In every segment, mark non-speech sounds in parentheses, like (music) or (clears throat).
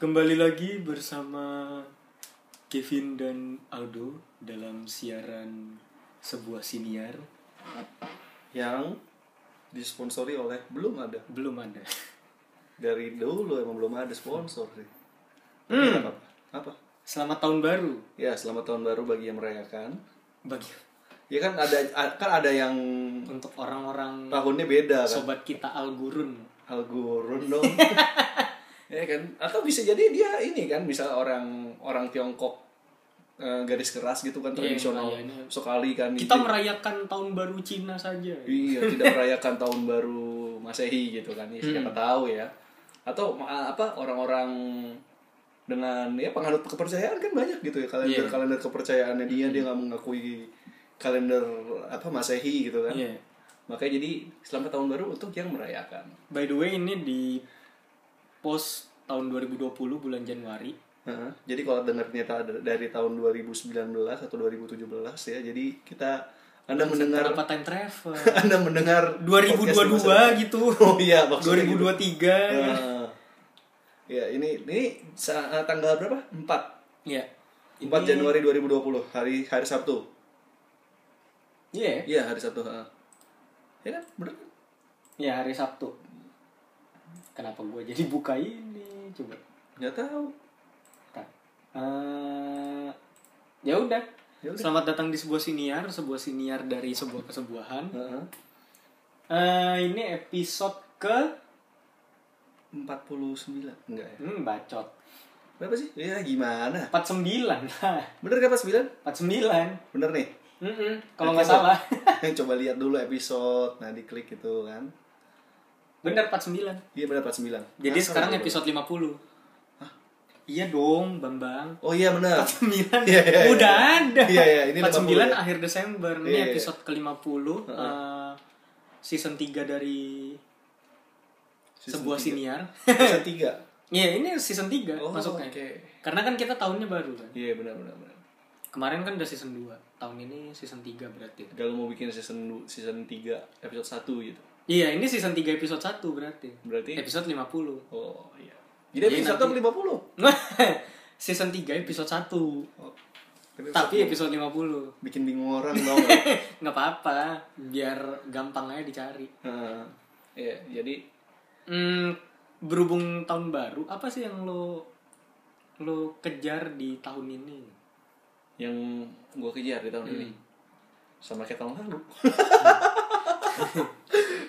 Kembali lagi bersama Kevin dan Aldo dalam siaran sebuah siniar yang disponsori oleh belum ada belum ada. dari dulu emang belum ada sponsor sih. Hmm. Apa? Apa? Selamat tahun baru Ya selamat tahun baru bagi yang merayakan. bagi Ya kan ada kan ada yang untuk orang-orang tahunnya beda kan. sobat kita Algurun. Algurun (laughs) dong. Ya kan? Atau bisa jadi dia ini kan, bisa orang orang Tiongkok eh, garis keras gitu kan Iya, tradisional kayaknya. sekali kan. Kita gitu. merayakan tahun baru Cina saja. Iya, tidak merayakan tahun baru Masehi gitu kan. Ya, siapa tahu ya. Atau apa orang-orang dengan ya penganut kepercayaan kan banyak gitu ya kalender Iya. kalender kepercayaannya dia dia nggak mengakui kalender apa Masehi gitu kan. Iya. Makanya jadi selamat tahun baru untuk yang merayakan. By the way ini di post tahun 2020 bulan Januari. Heeh. Jadi kalau dengar ternyata dari tahun 2019 atau 2017 ya, jadi kita Anda mendengar Kenapa time travel? (laughs) Anda mendengar podcast di masa- 2022 gitu. (laughs) Oh iya, maksudnya gitu. 2023. Nah, ya ini ini sa- eh, tanggal berapa? 4. Iya. 4 Januari 2020, hari hari Sabtu. Iya. Iya, hari Sabtu, heeh. Ya kan? Bener kan? Ya hari Sabtu. Kenapa gue jadi buka ini? Coba. Nggak tahu. Eh, ya udah. Selamat datang di sebuah siniar, sebuah siniar dari sebuah kesebuahan. Heeh. Eh, ini episode ke 49. Enggak ya? hmm, bacot. Berapa sih? Ya gimana? 49. (laughs) Bener kan 49? 49. Bener nih. Mm-mm, kalau Oke, nggak salah. (laughs) Coba lihat dulu episode. Nah, diklik itu kan. Bener 49. Iya benar 49. Jadi Masa sekarang nggak episode 50. Iya dong, Bambang. Oh iya benar. 49 Iya, iya, iya. udah ada. Iya, iya, ini 49 50 ya. akhir Desember. Ini Iya, iya. episode ke-50 eh, season 3 dari Season sebuah tiga. siniar. Episode 3. (laughs) Iya, ini season 3 Oh, masuknya. oke. Karena kan kita tahunnya baru kan. Iya benar benar benar. Kemarin kan udah season 2. Tahun ini season 3 berarti. Kalau mau bikin season season 3 episode 1 gitu. Iya, ini season 3 episode 1 berarti. Berarti Episode 50. oh iya. Jadi episode nanti- 1 50. (laughs) season 3 episode 1. Oh. Tapi episode 50. bikin bingung orang (laughs) tau nggak? nggak apa-apa, biar gampang aja dicari. Heeh. Iya, jadi Hmm, berhubung tahun baru, apa sih yang lo lo kejar di tahun ini? yang gue kejar di tahun ini sama kayak tahun lalu. (laughs)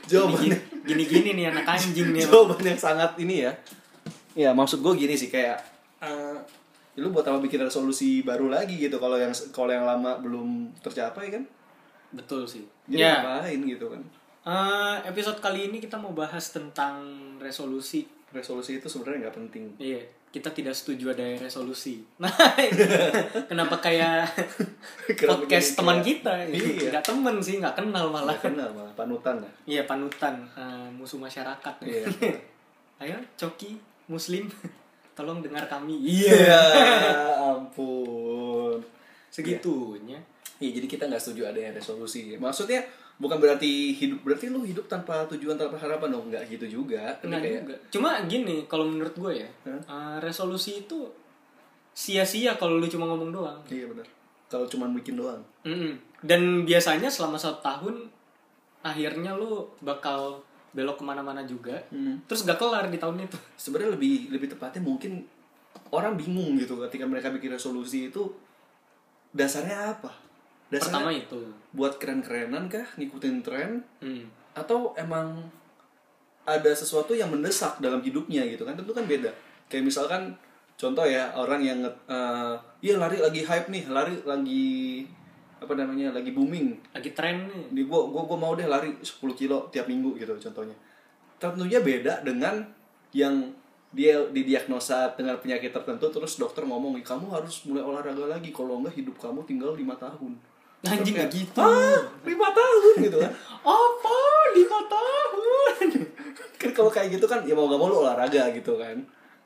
Jawabannya Gini-gini nih anak anjing nih. jawaban yang sangat ini ya. Ya maksud gue gini sih kayak eh, ya lu buat apa bikin resolusi baru lagi gitu kalau yang kalau yang lama belum tercapai kan? Betul sih. Jadi ya, ngapain gitu kan? eh, episode kali ini kita mau bahas tentang resolusi. Resolusi itu sebenarnya nggak penting. Iya, kita tidak setuju ada resolusi. (laughs) Nah, kenapa kayak (laughs) podcast teman kita? (laughs) Iya. Nggak temen sih, nggak kenal malah. Nggak kenal malah panutan ya. Iya panutan eh, musuh masyarakat. Iya. Ayo Coki Muslim, tolong dengar kami. Iya, ampun. Segitunya. Iya, jadi kita nggak setuju adanya resolusi. Maksudnya bukan berarti hidup berarti lu hidup tanpa tujuan tanpa harapan dong, nggak gitu juga. Tapi Enggak kayak juga. Cuma gini, kalau menurut gue ya, Hah? eh, resolusi itu sia-sia kalau lu cuma ngomong doang. iya benar. Kalau cuma bikin doang. Mm-mm. Dan biasanya selama satu tahun akhirnya lu bakal belok ke mana-mana juga. Hmm. Terus gak kelar di tahun itu. (laughs) Sebenarnya lebih lebih tepatnya mungkin orang bingung gitu ketika mereka bikin resolusi itu dasarnya apa? Dasarnya Pertama itu. buat keren-kerenan kah, ngikutin tren? Hmm. atau emang ada sesuatu yang mendesak dalam hidupnya gitu kan? Tentu kan beda. Kayak misalkan contoh ya orang yang eh, iya lari lagi hype nih lari lagi apa namanya lagi booming. Lagi tren nih. di gua gua gua mau deh lari 10 kilo tiap minggu gitu contohnya. Tentunya beda dengan yang dia didiagnosa dengan penyakit tertentu terus dokter ngomong kamu harus mulai olahraga lagi. Kalau enggak hidup kamu tinggal lima tahun Anjing gak gitu. ah lima tahun gitu kan Apa? Lima tahun. (laughs) kan kalau kayak gitu kan ya mau gak mau lu olahraga gitu kan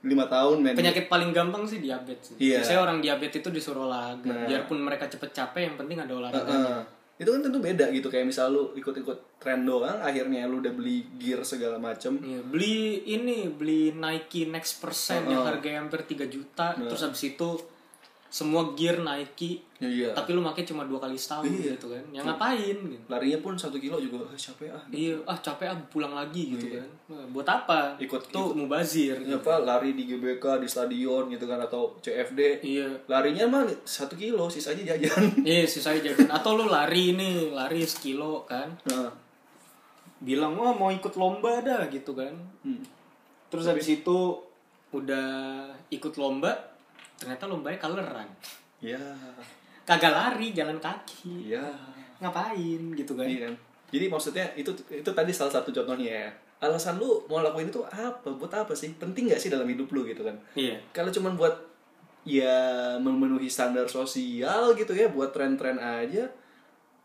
lima tahun men Penyakit paling gampang sih diabetes sih. Iya. Biasanya orang diabetes itu disuruh olahraga. Nah. Biarpun mereka cepet capek, yang penting ada olahraganya. Heeh. itu kan tentu beda gitu kayak misal lu ikut-ikut tren doang akhirnya lu udah beli gear segala macem Iya, beli ini beli Nike Next Percent yang harganya hampir 3 juta terus habis itu semua gear Nike ya, iya. tapi lu pakai cuma dua kali setahun gitu kan. Yang ngapain gitu? Larinya pun satu kilo juga ah, capek ah. Iya ah capek ah pulang lagi gitu kan. Nah, buat apa? Ikut- tuh mubazir Ya, apa lari di GBK di stadion gitu kan atau CFD iya. Larinya mah satu kilo sisanya jajan. (laughs) Iya sih saya jadi atau lu lari nih lari sekilo kan. Nah bilang oh mau ikut lomba dah gitu kan. Hmm. terus habis itu udah ikut lomba ternyata lombanya coloran ya kagak lari jalan kaki ya ngapain gitu kan Iya kan? Jadi maksudnya itu itu tadi salah satu contohnya ya. Alasan lu mau lakuin itu apa? Buat apa sih? Penting gak sih dalam hidup lu gitu kan? iya Kalau cuman buat ya memenuhi standar sosial gitu ya, buat tren-tren aja,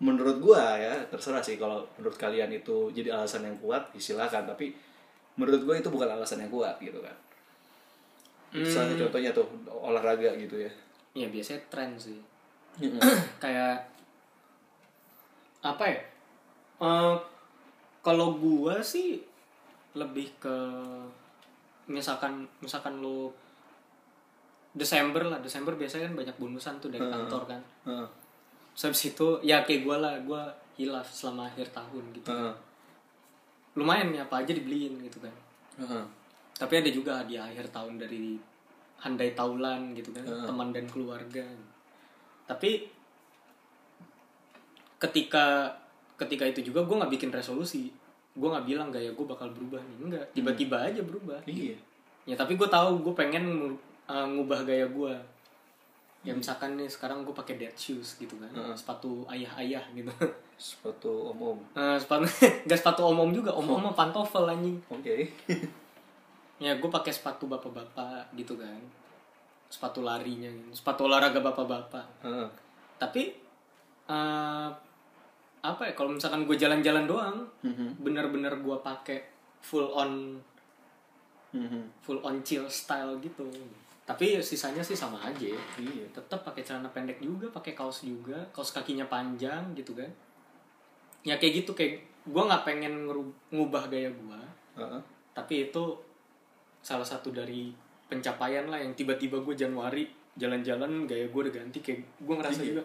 menurut gua ya terserah sih kalau menurut kalian itu jadi alasan yang kuat, silakan. Tapi menurut gua itu bukan alasan yang kuat gitu kan. Salah satu contohnya tuh olahraga gitu ya. iya biasanya tren sih (clears throat) kayak apa ya Eh, kalau gua sih lebih ke misalkan misalkan lu Desember lah Desember biasanya kan banyak bonusan tuh dari kantor kan Heeh. Terus itu ya kayak gue lah gue hilaf selama akhir tahun gitu Heeh. lumayan nih apa aja dibeliin gitu kan Heeh. Tapi ada juga di akhir tahun dari handai taulan gitu kan teman dan keluarga. Tapi ketika ketika itu juga gue nggak bikin resolusi. Gue nggak bilang gaya gue bakal berubah nih. Enggak tiba-tiba aja berubah. Iya. ya tapi gue tahu gue pengen uh, ngubah gaya gue ya misalkan nih sekarang gue pakai dead shoes gitu kan sepatu ayah-ayah gitu. (laughs) Sepatu om-om. Eh, sepatu (laughs) nggak sepatu om-om juga om-om mah pantofel anjing. Oke. (laughs) ya gue pakai sepatu bapak-bapak gitu kan sepatu larinya gitu. sepatu olahraga bapak-bapak tapi eh, apa ya kalau misalkan gue jalan-jalan doang Mhm. bener-bener gue pakai full on Mhm. full on chill style gitu tapi sisanya sih sama aja Iya. tetap pakai celana pendek juga pakai kaos juga kaos kakinya panjang gitu kan ya kayak gitu kayak gue nggak pengen ngubah gaya gue Heeh. tapi itu salah satu dari pencapaian lah yang tiba-tiba gue Januari jalan-jalan gaya gue udah ganti kayak gue ngerasa Iya. juga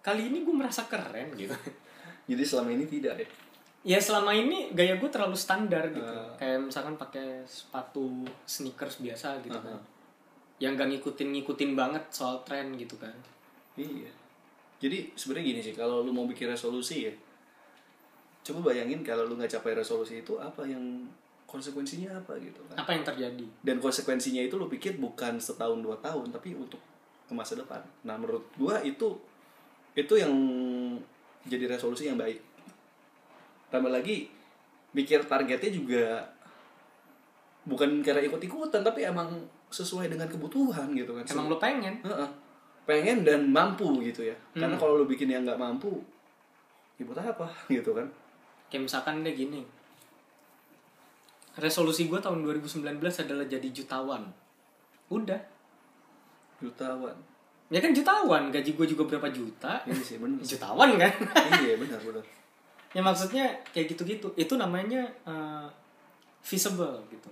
kali ini gue merasa keren gitu Jadi selama ini tidak ya? ya selama ini gaya gue terlalu standar gitu Ah. kayak misalkan pakai sepatu sneakers biasa gitu kan Ah. yang gak ngikutin ngikutin banget soal tren gitu kan Iya. Jadi sebenarnya gini sih, kalau lu mau bikin resolusi ya, coba bayangin kalau lu nggak capai resolusi itu apa yang konsekuensinya apa gitu kan? apa yang terjadi Dan konsekuensinya itu lu pikir bukan setahun dua tahun, tapi untuk ke masa depan. Nah menurut gua itu itu yang jadi resolusi yang baik. Tambah lagi mikir targetnya juga bukan karena ikut-ikutan, tapi emang sesuai dengan kebutuhan gitu kan. emang lo pengen Heeh. pengen dan mampu gitu ya karena Hmm. kalau lu bikin yang nggak mampu ya buat apa gitu kan kayak misalkan deh gini resolusi gue tahun 2019 adalah jadi jutawan. Udah. Jutawan. Ya kan jutawan gaji gue juga berapa juta? Ini sih bener. Jutawan kan? Iya benar benar (laughs) ya maksudnya kayak gitu-gitu. Itu namanya eh, feasible gitu.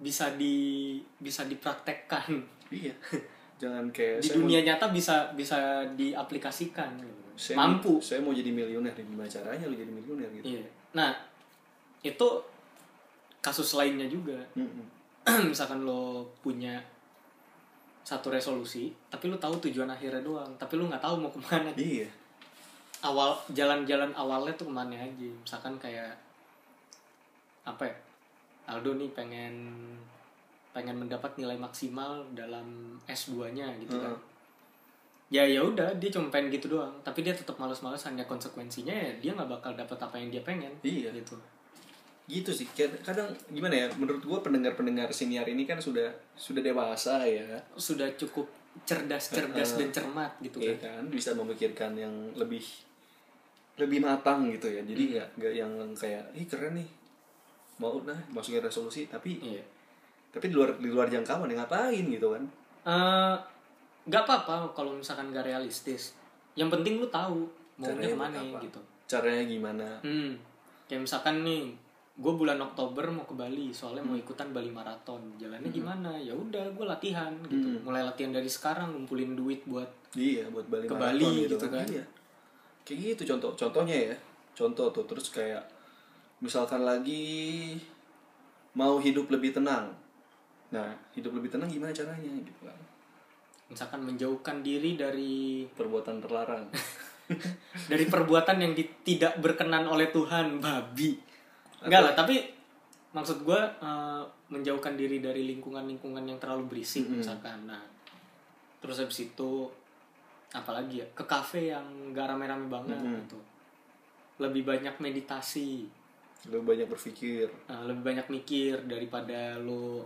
Bisa di bisa dipraktekkan. Iya. Jangan kayak di dunia nyata bisa bisa diaplikasikan gitu. mau, saya mampu. mau, saya mau jadi miliuner gimana caranya lu jadi miliuner gitu? Iya. Nah itu kasus lainnya juga. Mm-mm. (clears throat) misalkan lo punya satu resolusi tapi lo tahu tujuan akhirnya doang tapi lo nggak tahu mau ke mana. Iya. Awal jalan-jalan awalnya tuh ke mana aja. Misalkan kayak apa ya Aldo nih pengen pengen mendapat nilai maksimal dalam S2-nya gitu kan. Ya ya udah dia cuma pengen gitu doang. Tapi dia tetap males-malesan ya konsekuensinya ya dia nggak bakal dapat apa yang dia pengen. Iya. gitu gitu sih Kad- kadang gimana ya menurut gua pendengar-pendengar senior ini kan sudah sudah dewasa ya. Sudah cukup cerdas cerdas dan cermat gitu Iya kan. kan bisa memikirkan yang lebih lebih matang gitu ya. Jadi nggak nggak yang kayak ih keren nih. Mau nah masukin resolusi. Tapi iya. tapi di luar di luar jangkauan ya ngapain gitu kan? Eh, nggak apa-apa kalau misalkan gak realistis. Yang penting lu tahu maunya Caranya ke mana apa? gitu. Caranya gimana? Hmm. kayak misalkan nih gue bulan Oktober mau ke Bali soalnya mau ikutan Bali Marathon. Jalannya gimana? Ya udah gue latihan gitu. Mulai latihan dari sekarang ngumpulin duit buat iya buat Bali Ke Marathon Bali gitu kan. iya. Kayak gitu contoh contohnya ya. Contoh tuh terus kayak misalkan lagi mau hidup lebih tenang. Nah hidup lebih tenang gimana caranya gitu kan? Misalkan menjauhkan diri dari perbuatan terlarang. (laughs) Dari perbuatan yang di- tidak berkenan oleh Tuhan babi enggak lah tapi maksud gue menjauhkan diri dari lingkungan-lingkungan yang terlalu berisik misalkan. Nah terus habis itu apalagi ya ke kafe yang gak rame-rame banget gitu. Lebih banyak meditasi. Lebih banyak berpikir. Uh, lebih banyak mikir daripada lo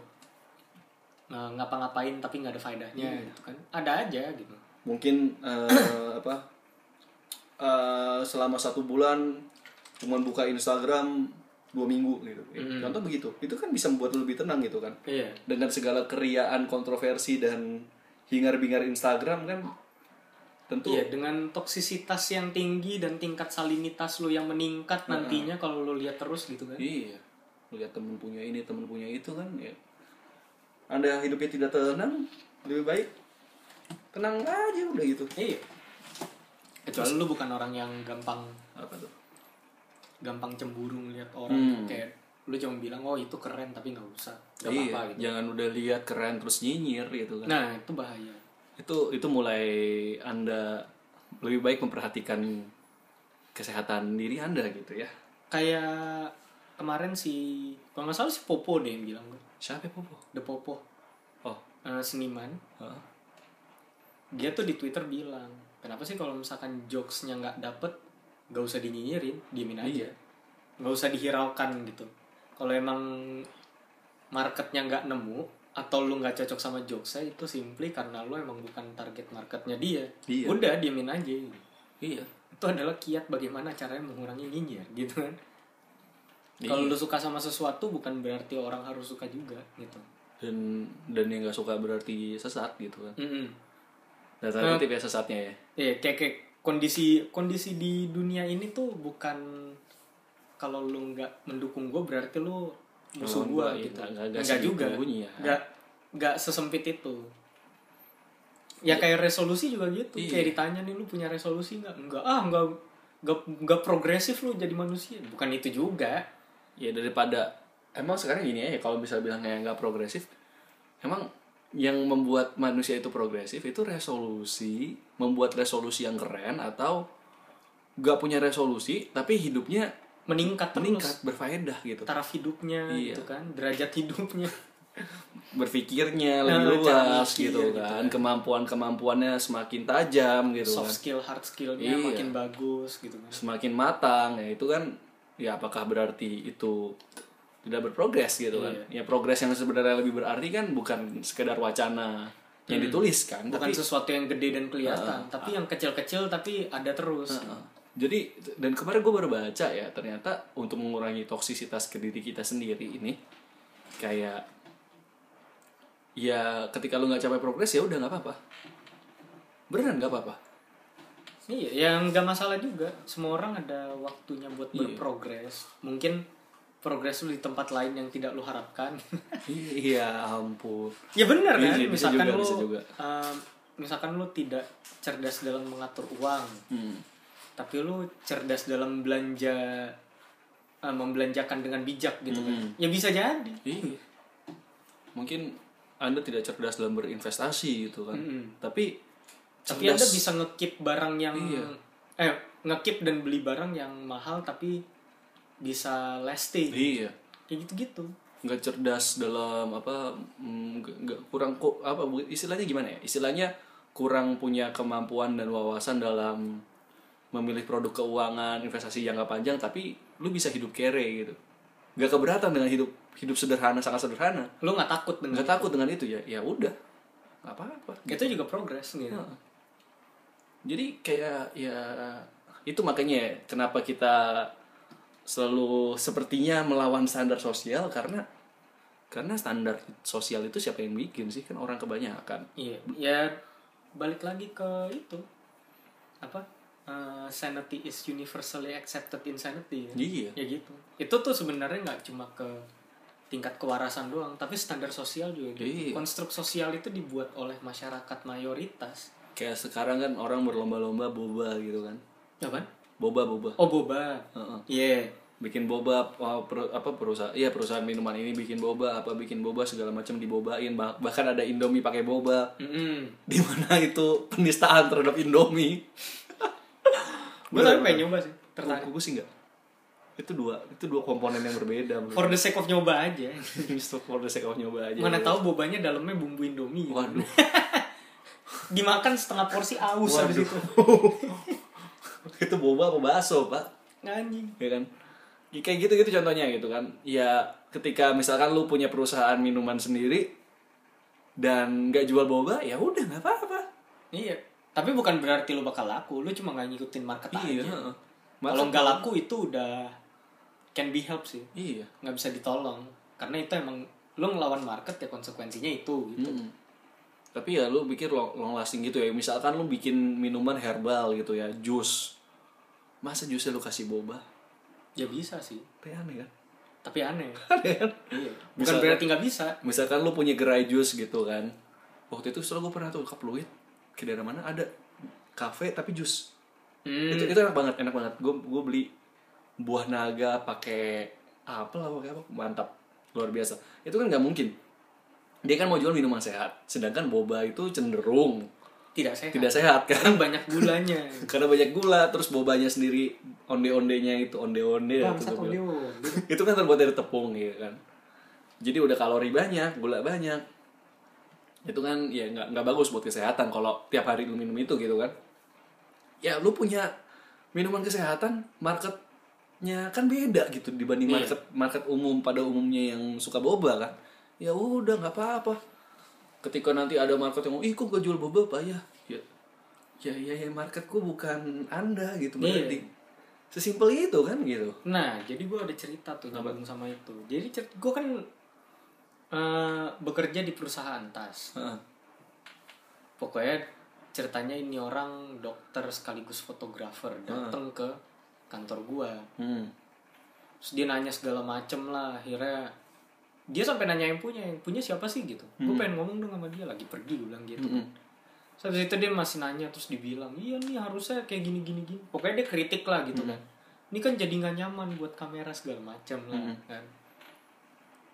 uh, ngapa-ngapain tapi nggak ada faedahnya gitu kan. Ada aja gitu. Mungkin eh, apa eh, selama satu bulan cuman buka Instagram dua minggu gitu. Contoh begitu. Itu kan bisa membuat lu lebih tenang gitu kan. Iya. Dengan segala keriaan kontroversi dan hingar-bingar Instagram kan tentu Iya, dengan toksisitas yang tinggi dan tingkat salinitas lo yang meningkat nantinya kalau lo lihat terus gitu kan. iya. Lihat temen punya ini temen punya itu kan ya. Anda hidupnya tidak tenang lebih baik tenang aja udah gitu. Iya. Kecuali lo bukan orang yang gampang apa tuh gampang cemburu ngeliat orang kayak lo cuma bilang oh itu keren tapi nggak usah nggak iya apa-apa gitu. jangan udah lihat keren terus nyinyir gitu kan. Nah itu bahaya. itu itu mulai anda lebih baik memperhatikan kesehatan diri anda gitu ya. Kayak kemarin si kalau nggak salah si Popo deh yang bilang siapa popo? The Popo. Oh. Eh, seniman. Hah? dia tuh di Twitter bilang kenapa sih kalau misalkan jokesnya nggak dapet nggak usah dinyinyirin diemin aja. Iya. usah dihiraukan gitu. Kalau emang marketnya nggak nemu atau lu nggak cocok sama jokesnya itu simply karena lu emang bukan target marketnya dia. Iya. udah diemin aja. Iya. Itu adalah kiat bagaimana caranya mengurangi nyinyir gitu kan. Iya. kalau lu suka sama sesuatu bukan berarti orang harus suka juga gitu. Dan dan yang nggak suka berarti sesat gitu kan. Mm-mm. dan tanda kutip ya sesatnya ya. Iya, kayak, kayak kondisi kondisi di dunia ini tuh bukan kalau lu nggak mendukung gue berarti lu musuh gue gitu. iya, enggak- enggak Enggak juga. segitunya. Enggak enggak sesempit itu. Ya kayak resolusi juga gitu. Iya. Kayak ditanya nih lu punya resolusi nggak? Enggak. Ah, enggak enggak enggak progresif lu jadi manusia. Bukan itu juga. ya daripada emang sekarang gini ya kalau bisa bilang kayak nggak progresif emang yang membuat manusia itu progresif itu resolusi membuat resolusi yang keren atau nggak punya resolusi tapi hidupnya Meningkat, meningkat terus berfaedah gitu taraf hidupnya Iya. gitu kan, derajat hidupnya. (laughs) berpikirnya Nah, lebih cara luas mikir gitu gitu kan kemampuan kemampuannya semakin tajam gitu Soft kan skill, hard skillnya Iya. makin bagus gitu kan. semakin matang ya itu kan ya apakah berarti itu tidak berprogres gitu kan. Iya. ya progres yang sebenarnya lebih berarti kan bukan sekedar wacana yang ditulis kan bukan tapi sesuatu yang gede dan kelihatan tapi yang kecil-kecil tapi ada terus Heeh. jadi dan kemarin gue baru baca ya ternyata untuk mengurangi toksisitas ke diri kita sendiri ini kayak ya ketika lu nggak capai progres ya udah nggak apa-apa. Beneran nggak apa-apa? Iya yang nggak masalah juga. Semua orang ada waktunya buat Iya. berprogres. Mungkin progres lu di tempat lain yang tidak lu harapkan (laughs) iya ampun ya benar Iya kan bisa misalkan juga, lu bisa juga. um, misalkan lu tidak cerdas dalam mengatur uang Hmm. tapi lu cerdas dalam belanja uh, membelanjakan dengan bijak gitu kan Hmm. ya bisa jadi Iya. Mungkin Anda tidak cerdas dalam berinvestasi gitu kan. Mm-mm. Tapi tapi anda bisa ngekip barang yang Iya. eh ngekip dan beli barang yang mahal tapi bisa lasting iya, kayak gitu-gitu nggak cerdas dalam apa mm, nggak kurang kok apa istilahnya gimana ya? Istilahnya kurang punya kemampuan dan wawasan dalam memilih produk keuangan investasi jangka panjang tapi lu bisa hidup kere gitu. Nggak keberatan dengan hidup hidup sederhana sangat sederhana. lu nggak takut dengan Nggak takut dengan itu ya. Ya udah. nggak apa-apa. itu juga progres gitu Heeh. Jadi kayak ya itu makanya ya, kenapa kita selalu sepertinya melawan standar sosial karena karena standar sosial itu siapa yang bikin sih kan orang kebanyakan. iya ya balik lagi ke itu apa uh, sanity is universally accepted insanity. kan? Iya. Ya gitu. Itu tuh sebenarnya nggak cuma ke tingkat kewarasan doang, tapi standar sosial juga gitu. Iya. Konstruk sosial itu dibuat oleh masyarakat mayoritas. Kayak sekarang kan orang berlomba-lomba boba gitu kan. Apaan? Boba boba. Oh boba. Heeh. Iya. Bikin boba oh, per- apa perusahaan iya perusahaan minuman ini bikin boba apa bikin boba segala macam dibobain Bah- bahkan ada Indomie pakai boba. Mm Di mana itu penistaan terhadap Indomie. (laughs) Gue tapi pengen nyoba sih. Tertarik. Gue sih enggak. Itu dua itu dua komponen yang berbeda. For the sake of nyoba aja. (laughs) Mr. for the sake of nyoba aja. Mana tahu bobanya dalamnya bumbu Indomie. Waduh. (laughs) Dimakan setengah porsi aus habis itu. Itu boba apa bakso, Pak? Anjing. ya kan Ya, kayak gitu gitu contohnya gitu kan ya ketika misalkan lu punya perusahaan minuman sendiri dan nggak jual boba ya udah nggak apa-apa Iya. Tapi bukan berarti lu bakal laku, lu cuma nggak ngikutin market iya aja. heeh. Kalau nggak laku itu udah can be help sih. iya Nggak bisa ditolong. Karena itu emang lu ngelawan market ya konsekuensinya itu gitu. Mm-mm. tapi ya lu pikir long, long lasting gitu ya misalkan lu bikin minuman herbal gitu ya jus masa jusnya lu kasih boba? Ya bisa sih. kayak aneh kan? Tapi aneh. (laughs) aneh kan? Iya. Bukan Misalkan- berarti nggak bisa. misalkan lu punya gerai jus gitu kan. Waktu itu setelah gue pernah tuh ke Pluit ke daerah mana? Ada. Kafe tapi jus. Hmm. itu itu enak banget enak banget. Gue gue beli buah naga pakai apel apa pakai apa? Mantap. Luar biasa. Itu kan nggak mungkin. Dia kan mau jual minuman sehat. Sedangkan boba itu cenderung Tidak sehat. tidak sehat kan Kan banyak gulanya. (laughs) karena banyak gula terus bobanya sendiri onde ondenya itu onde onde Bangsat audio. (laughs) itu kan terbuat dari tepung gitu kan jadi udah kalori banyak gula banyak itu kan ya nggak nggak bagus buat kesehatan kalau tiap hari lu minum itu gitu kan ya lu punya minuman kesehatan marketnya kan beda gitu dibanding Iya. market market umum pada umumnya yang suka boba kan ya udah nggak apa-apa ketika nanti ada market yang ih kok gak jual boba pak ya ya ya ya, ya marketku bukan anda gitu Iya. berarti sesimpel itu kan gitu Nah, jadi gue ada cerita tuh nyambung sama itu. Jadi gue kan eh, bekerja di perusahaan tas. Heeh. Pokoknya ceritanya ini orang dokter sekaligus fotografer datang ke kantor gua. Hmm. Terus dia nanya segala macem lah. Akhirnya dia sampai nanya yang punya, yang punya siapa sih gitu. Gue pengen ngomong dong sama dia lagi pergi gue bilang gitu. Terus habis itu dia masih nanya terus dibilang, iya nih harusnya kayak gini gini gini. Pokoknya dia kritik lah gitu kan. Ini kan jadi nggak nyaman buat kamera segala macam lah kan.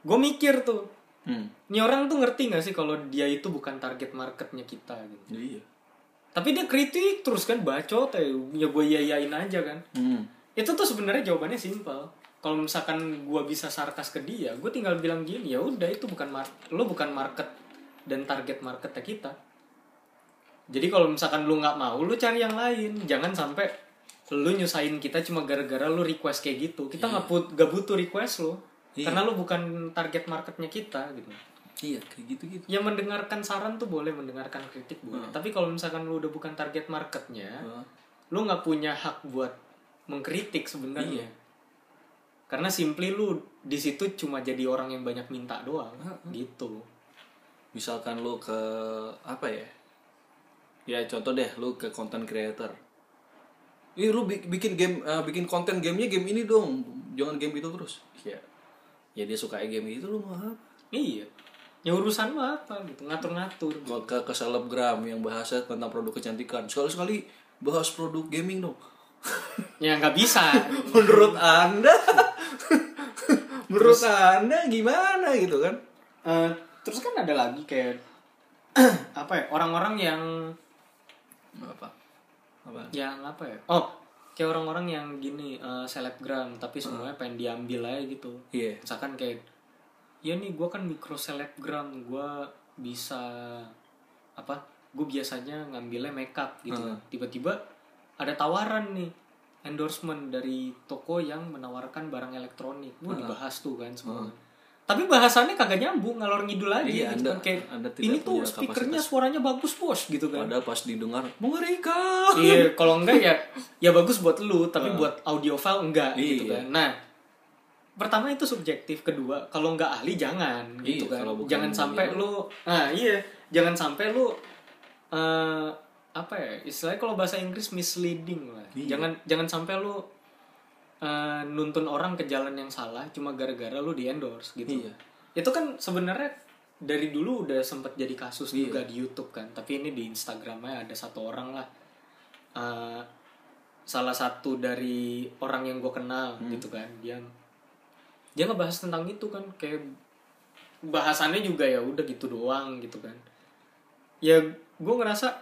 Gue mikir tuh, Hmm. ini orang tuh ngerti nggak sih kalau dia itu bukan target marketnya kita gitu. Iya. Tapi dia kritik terus kan bacot ya, ya gue yayain aja kan. Hmm. Itu tuh sebenarnya jawabannya simpel. Kalau misalkan gue bisa sarkas ke dia, gue tinggal bilang gini, ya udah itu bukan mar lo bukan market dan target marketnya kita. Jadi kalau misalkan lu nggak mau, lu cari yang lain. Jangan sampai lu nyusahin kita cuma gara-gara lu request kayak gitu. Kita nggak put gak butuh request lo, Iya. karena lu bukan target marketnya kita gitu. Iya, kayak gitu-gitu. Ya mendengarkan saran tuh boleh, mendengarkan kritik boleh. Tapi kalau misalkan lu udah bukan target marketnya, Heeh. lu nggak punya hak buat mengkritik sebenarnya. Iya. Karena simply lu di situ cuma jadi orang yang banyak minta doang, gitu. Misalkan lu ke apa ya? Ya contoh deh lu ke content creator. Ih lu bi- bikin game eh, bikin konten gamenya game ini dong. Jangan game itu terus. Ya. Ya dia suka game itu lu mau apa? Iya. Ya urusan mah apa gitu, ngatur-ngatur. Kalau ke, ke selebgram yang bahasa tentang produk kecantikan. Sekali-sekali bahas produk gaming dong. Ya nggak bisa. (laughs) Menurut Anda? (laughs) Menurut Anda gimana gitu kan? Eh, terus kan ada lagi kayak (clears throat) apa ya orang-orang yang Apa? Apa? yang apa ya? Oh, kayak orang-orang yang gini eh, selebgram tapi semuanya pengen diambil aja gitu. Iya. misalkan kayak ya nih gue kan mikro selebgram gue bisa apa gue biasanya ngambilnya makeup gitu Hmm. tiba-tiba ada tawaran nih endorsement dari toko yang menawarkan barang elektronik. Gue dibahas tuh kan semua. Tapi bahasannya kagak nyambung ngalor ngidul aja Iya, gitu Anda- kan. Kayak Anda tidak ini tuh speakernya kapasitas. suaranya bagus bos gitu kan. Padahal pas didengar mengerikan. iya. (laughs) Kalau enggak ya ya bagus buat lu tapi buat audio file enggak gitu Iya. kan. Nah pertama itu subjektif kedua kalau nggak ahli jangan gitu Iya, kan. jangan sampai punya lu nah iya. Jangan sampai lu eh, apa ya istilahnya kalau bahasa Inggris misleading lah Iya. jangan jangan sampai lu eh, nuntun orang ke jalan yang salah cuma gara-gara lu di endorse gitu Iya. itu kan sebenarnya dari dulu udah sempat jadi kasus Iya. juga di YouTube kan tapi ini di Instagramnya ada satu orang lah Eh, salah satu dari orang yang gue kenal Hmm. gitu kan dia dia ngebahas tentang itu kan kayak bahasannya juga ya udah gitu doang gitu kan ya gue ngerasa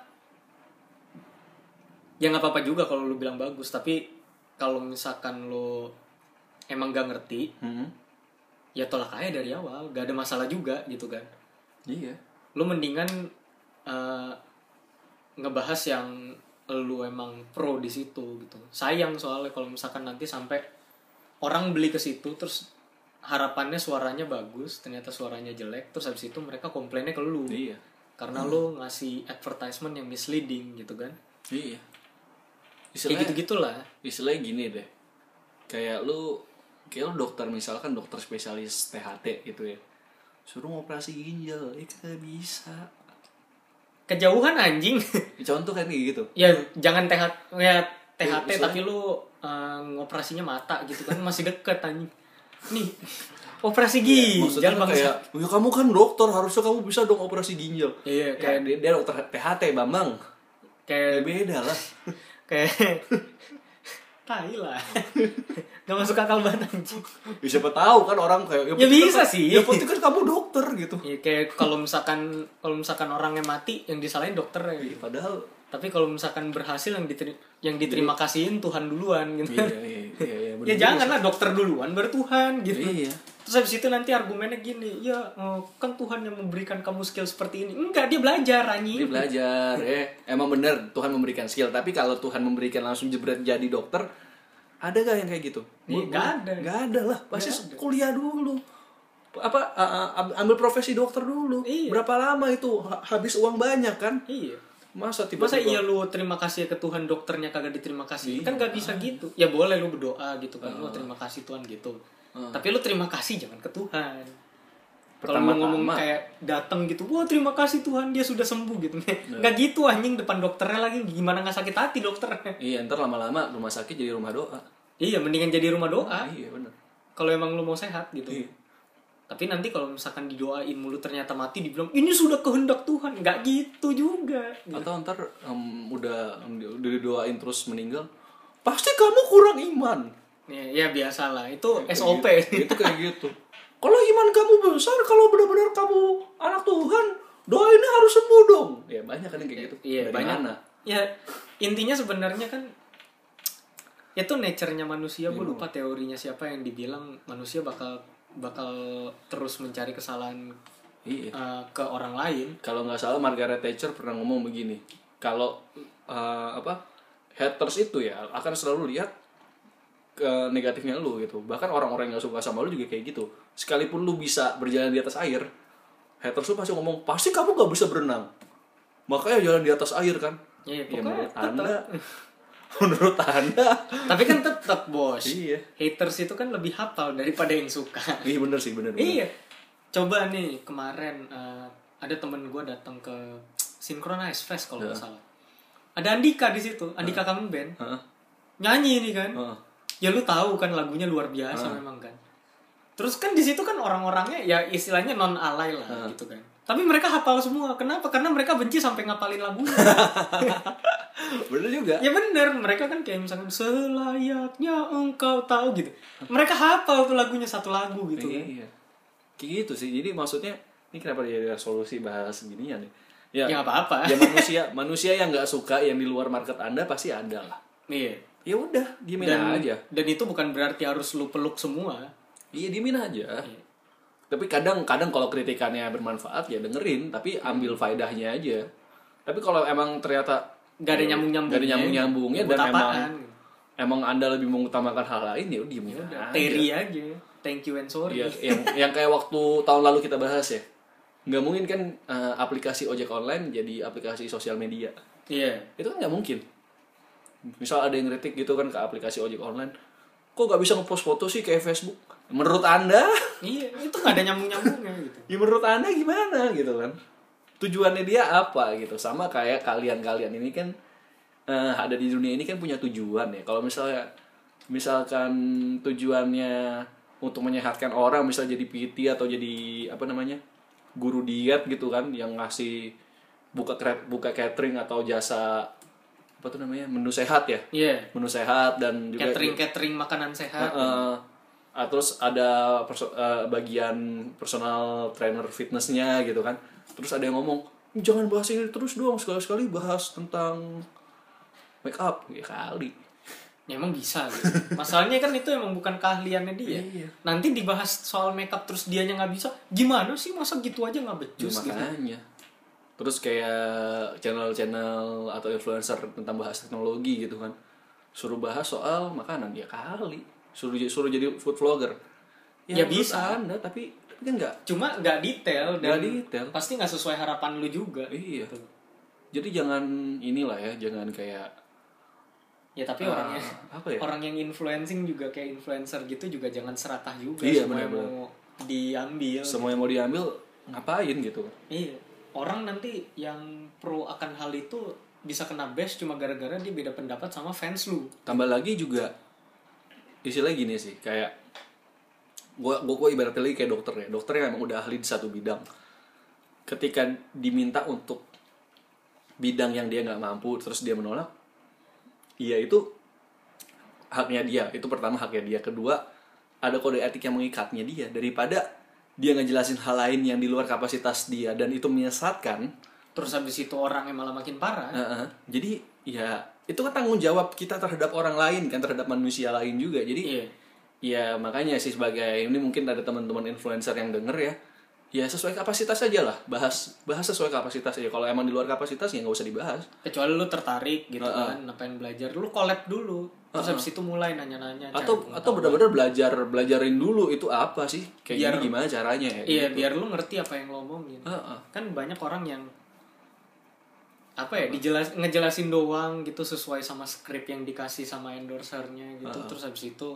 ya nggak apa-apa juga kalau lu bilang bagus tapi kalau misalkan lo emang gak ngerti Hmm. ya tolak aja dari awal gak ada masalah juga gitu kan Iya. lu mendingan eh, ngebahas yang lu emang pro di situ gitu sayang soalnya kalau misalkan nanti sampai orang beli ke situ terus harapannya suaranya bagus ternyata suaranya jelek terus habis itu mereka komplainnya ke lu Iya. karena lu ngasih advertisement yang misleading gitu kan Iya. Kayak Istilahnya, gitu gitulah istilahnya gini deh. Kayak lu kayak lu dokter misalkan dokter spesialis THT gitu ya. Suruh ngoperasi ginjal, eh kagak bisa. kejauhan anjing (laughs) Contoh kan kayak gitu. ya jangan THT ya THT misalnya- tapi lu eh, ngoperasinya mata gitu kan masih deket anjing nih operasi ginjal Maksudnya bangsa kayak, ya kamu kan dokter, harusnya kamu bisa dong operasi ginjal. iya Kayak kayak dia, dia dokter THT, Bambang. Ya kayak beda lah. (laughs) kayak (laughs) tai lah (laughs) gak masuk akal banget anjing Ya, siapa tahu kan orang kayak Ya penting bisa kan- sih. Ya penting kan kamu dokter gitu. ya, kayak kalau misalkan kalau misalkan orangnya mati yang disalahin dokter ya Ya, padahal tapi kalau misalkan berhasil yang diteri- yang diterima kasihin Tuhan duluan gitu iya iya iya iya (laughs) bener ya juga jangan lah dokter duluan baru Tuhan gitu sih. Iya. Terus habis itu nanti argumennya gini, ya eh, kan Tuhan yang memberikan kamu skill seperti ini. Enggak, dia belajar Dia anjing. belajar, (laughs) eh emang bener Tuhan memberikan skill. Tapi kalau Tuhan memberikan langsung jebret jadi dokter, ada gak yang kayak gitu? Iya, nggak ada. Gak ada lah, pasti ada. kuliah dulu. Apa a- ambil profesi dokter dulu? Iya. Berapa lama itu Ha- habis uang banyak kan? Iya. Masa Masa tiba-tiba iya lu terima kasih ke Tuhan dokternya kagak diterima kasih? Iya. Kan gak bisa gitu. Ya boleh lu berdoa gitu kan. Lu terima kasih Tuhan gitu. Tapi lu terima kasih jangan ke Tuhan. Kalau Pertama-tama. ngomong kayak datang gitu, wah terima kasih Tuhan dia sudah sembuh gitu. (laughs) Iya. Nggak gitu anjing depan dokternya lagi gimana nggak sakit hati dokternya. (laughs) Iya, ntar lama-lama rumah sakit jadi rumah doa. Iya, mendingan jadi rumah doa. Iya bener. Kalau emang lu mau sehat gitu. Iya. Tapi nanti kalau misalkan didoain mulu ternyata mati dibilang ini sudah kehendak Tuhan, nggak gitu juga. Atau ntar em, udah udah didoain terus meninggal, pasti kamu kurang iman. Ya, ya biasa lah, itu SOP. itu kayak gitu kalau iman kamu besar kalau benar-benar kamu anak Tuhan doainnya harus sembuh dong ya banyak kan yang kayak gitu Iya Dari banyak. mana? Ya intinya sebenarnya kan itu nature-nya manusia. Iya. Gue lupa teorinya siapa yang dibilang manusia bakal bakal terus mencari kesalahan iya. eh, ke orang lain. kalau nggak salah Margaret Thatcher pernah ngomong begini kalau eh, apa haters itu ya akan selalu lihat ke negatifnya lu gitu. Bahkan orang-orang yang gak suka sama lu juga kayak gitu. Sekalipun lu bisa berjalan di atas air haters lu pasti ngomong pasti kamu gak bisa berenang. Makanya jalan di atas air kan? Ya, ya pokoknya menurut anda (laughs) menurut anda Tapi kan tetap bos. Iya. Haters itu kan lebih hafal daripada yang suka. iya bener sih bener, bener. Iya. Coba nih kemarin eh, ada temen gue datang ke Synchronize Fest kalau nggak salah. Ada Andika di situ, Andika kangen band. Nyanyi nih kan. Heeh. Ya lu tahu kan lagunya luar biasa memang kan. Terus kan di situ kan orang-orangnya ya istilahnya non alay lah gitu kan. Tapi mereka hafal semua. Kenapa? Karena mereka benci sampai ngapalin lagunya. (laughs) bener juga ya bener, mereka kan kayak misalkan selayaknya engkau tahu gitu. Mereka hafal tuh lagunya satu lagu gitu kan. iya kayak gitu sih jadi maksudnya ini kenapa dia ada solusi bahas ginian ya ya, Ya nggak apa-apa. ya manusia (laughs) manusia yang nggak suka yang di luar market anda pasti ada lah Iya. ya udah diemin Dan aja dan itu bukan berarti harus lu peluk semua. iya diemin aja Iya. Tapi kadang kadang kalau kritikannya bermanfaat ya dengerin tapi ambil faedahnya aja tapi kalau emang ternyata Gak ada nyambung-nyambungnya. Gak ada nyambung-nyambungnya Buat dan emang apaan? emang anda lebih mengutamakan hal lain ya udah diemin Udah, aja. Thank you and sorry. Iya, yang yang kayak waktu tahun lalu kita bahas ya. Nggak mungkin kan eh, aplikasi ojek online jadi aplikasi sosial media. Iya. Itu kan nggak mungkin. Misal ada yang kritik gitu kan ke aplikasi ojek online. Kok nggak bisa ngepost foto sih kayak Facebook? Menurut Anda? Iya, itu gak ada nyambung-nyambungnya gitu. Ya menurut Anda gimana gitu kan? tujuannya dia apa gitu sama kayak kalian-kalian ini kan eh, ada di dunia ini kan punya tujuan ya kalau misalnya misalkan tujuannya untuk menyehatkan orang misal jadi PT atau jadi apa namanya guru diet gitu kan yang ngasih buka buka catering atau jasa apa tuh namanya menu sehat ya Iya. menu sehat dan juga Catering catering makanan sehat. Heeh. Ah, terus ada perso- eh, bagian personal trainer fitnessnya gitu kan terus ada yang ngomong jangan bahas ini terus dong sekali-sekali bahas tentang make up ya kali Ya, emang bisa gitu. (laughs) Masalahnya kan itu emang bukan keahliannya dia. Iya. Nanti dibahas soal makeup terus dianya nggak bisa. Gimana sih masa gitu aja nggak becus gitu. makanya terus kayak channel-channel atau influencer tentang bahas teknologi gitu kan suruh bahas soal makanan ya kali suruh suruh jadi food vlogger Ya menurut bisa. anda tapi tapi kan nggak Cuma nggak detail dan Nggak detail. pasti nggak sesuai harapan lu juga. iya Gitu. jadi jangan inilah ya jangan kayak Ya tapi Ah, orangnya apa ya? orang yang influencing juga kayak influencer gitu juga jangan serakah juga Iya, semua yang mau diambil. semua yang mau diambil ngapain gitu Iya. Orang nanti yang pro akan hal itu bisa kena bash cuma gara-gara dia beda pendapat sama fans lu. tambah lagi juga istilah gini sih kayak gua gua, gua ibaratnya lagi kayak dokter ya dokter yang emang udah ahli di satu bidang. Ketika diminta untuk bidang yang dia nggak mampu terus dia menolak iya itu haknya dia. Itu pertama haknya dia. Kedua ada kode etik yang mengikatnya dia. Daripada dia ngejelasin hal lain yang di luar kapasitas dia dan itu menyesatkan Terus habis itu orang yang malah makin parah. Heeh. jadi ya itu kan tanggung jawab kita terhadap orang lain kan terhadap manusia lain juga jadi Iya. ya makanya sih sebagai ini mungkin ada teman-teman influencer yang denger ya ya sesuai kapasitas aja lah bahas bahas sesuai kapasitas aja kalau emang di luar kapasitas ya nggak usah dibahas Kecuali lu tertarik gitu Heeh. kan, pengen belajar, lu collab dulu. Terus habis itu mulai nanya-nanya. atau atau benar-benar belajar belajarin dulu itu apa sih kayak Biar- gini gimana caranya ya Iya, gitu. biar lu ngerti apa yang lo omongin. Heeh. Kan banyak orang yang apa ya dijelas ngejelasin doang gitu sesuai sama skrip yang dikasih sama endorsernya gitu. Terus habis itu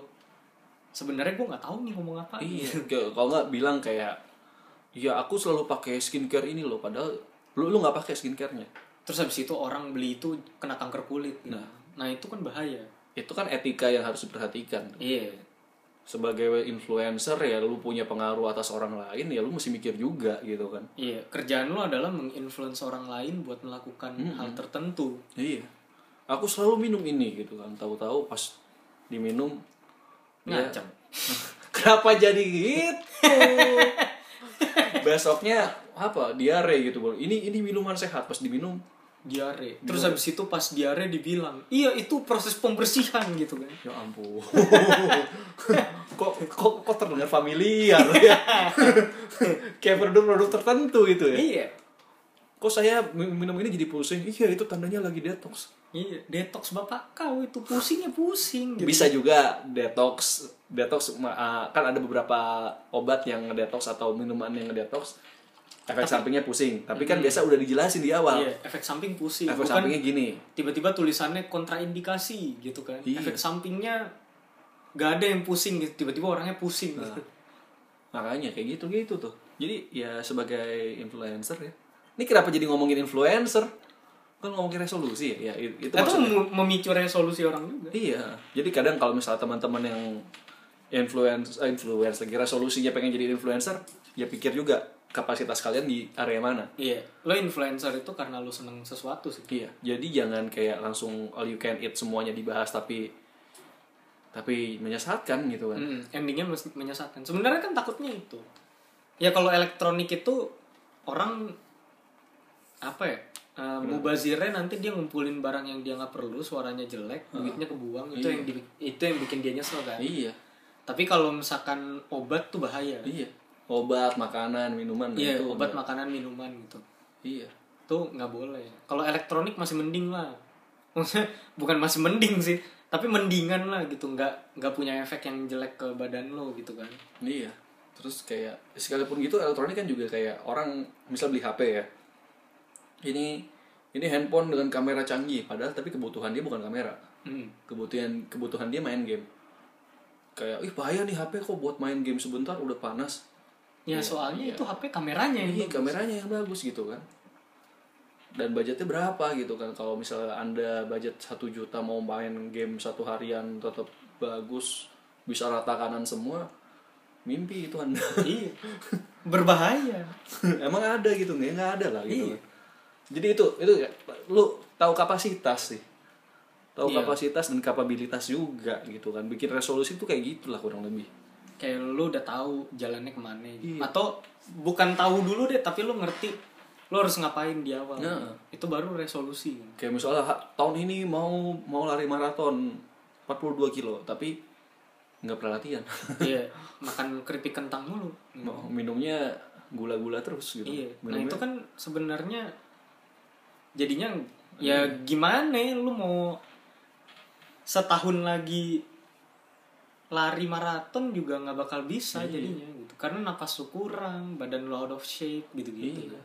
sebenarnya gue nggak tahu nih ngomong apa. Iya kalau nggak bilang kayak ya aku selalu pakai skincare ini loh padahal lu lu nggak pakai skincarenya. Terus habis itu orang beli itu kena kanker kulit gitu. nah itu kan bahaya. Itu kan etika yang harus diperhatikan. Iya sebagai influencer ya lu punya pengaruh atas orang lain ya lu mesti mikir juga gitu kan. Iya kerjaan lu adalah menginfluence orang lain buat melakukan hal tertentu. Iya. Aku selalu minum ini gitu kan tahu-tahu pas diminum ya, ngacem (laughs) kenapa jadi gitu? (laughs) Besoknya apa? Diare gitu bro. Ini ini minuman sehat pas diminum diare. Terus habis itu pas diare dibilang iya itu proses pembersihan gitu kan. Ya ampun. (laughs) (laughs) Kok kok kok terdengar familiar ya? (laughs) Kayak produk-produk tertentu gitu ya? Iya. Kok saya mi- minum ini jadi pusing? Iya itu tandanya lagi detox. Iya detox bapak kau itu pusingnya pusing gitu. bisa juga detox detox ah, kan ada beberapa obat yang ngedetox atau minuman yang ngedetox efek sampingnya pusing. Tapi kan biasa udah dijelasin di awal. Iya efek samping pusing. Efek bukan sampingnya gini. tiba-tiba tulisannya kontraindikasi gitu kan. Iya. efek sampingnya gak ada yang pusing gitu. Tiba-tiba orangnya pusing Nah. gitu. makanya kayak gitu gitu tuh. Jadi ya sebagai influencer ya. Ini kenapa jadi ngomongin influencer? Kan ngomongin resolusi ya, ya itu mem- memicu resolusi orang juga. Iya, jadi kadang kalau misalnya teman-teman yang eh, influencer lagi resolusinya pengen jadi influencer, ya pikir juga kapasitas kalian di area mana. iya. Lo influencer itu karena lo seneng sesuatu sih. Iya, jadi jangan kayak langsung all you can eat semuanya dibahas tapi tapi menyesatkan gitu kan. Mm, endingnya menyesatkan. Sebenarnya kan takutnya itu. Ya kalau elektronik itu orang apa ya uh, mubazirnya nanti dia ngumpulin barang yang dia nggak perlu suaranya jelek duitnya kebuang itu Iya. yang di- itu yang bikin dia nyesel kan. Iya, tapi kalau misalkan obat tuh bahaya. Iya. Obat, makanan, minuman iya itu obat enggak. makanan minuman gitu Iya. tuh nggak boleh kalau elektronik masih mending lah Maksudnya bukan masih mending sih tapi mendingan lah gitu nggak nggak punya efek yang jelek ke badan lo gitu kan Iya. Terus kayak sekalipun gitu elektronik kan juga kayak orang misal beli HP ya. Ini ini handphone dengan kamera canggih padahal tapi kebutuhan dia bukan kamera. Hmm. Kebutuhan kebutuhan dia main game. Kayak ih bahaya nih HP kok buat main game sebentar udah panas. Ya soalnya itu HP kameranya yang Iya, bagus. kameranya yang bagus gitu kan. dan budgetnya berapa gitu kan kalau misalnya anda budget satu juta mau main game satu harian tetap bagus bisa rata kanan semua mimpi itu anda iya berbahaya (laughs) emang ada gitu nggak nggak ada lah gitu Iya. kan. jadi itu itu ya, lu tahu kapasitas sih tahu Iya. kapasitas dan kapabilitas juga gitu kan bikin resolusi itu kayak gitulah kurang lebih kayak lu udah tahu jalannya ke mana. Gitu. Iya. atau bukan tahu dulu deh tapi lu ngerti lu harus ngapain di awal. Nah. itu baru resolusi. Kayak misalnya tahun ini mau mau lari maraton 42 kilo tapi nggak pernah latihan. (laughs) Iya makan keripik kentang mulu. Mau minumnya gula-gula terus gitu. Iya. Nah Minumnya- itu kan sebenarnya jadinya ya gimana lu mau setahun lagi lari maraton juga nggak bakal bisa Iya. jadinya gitu karena napas lu kurang badan lu out of shape gitu gitu Iya.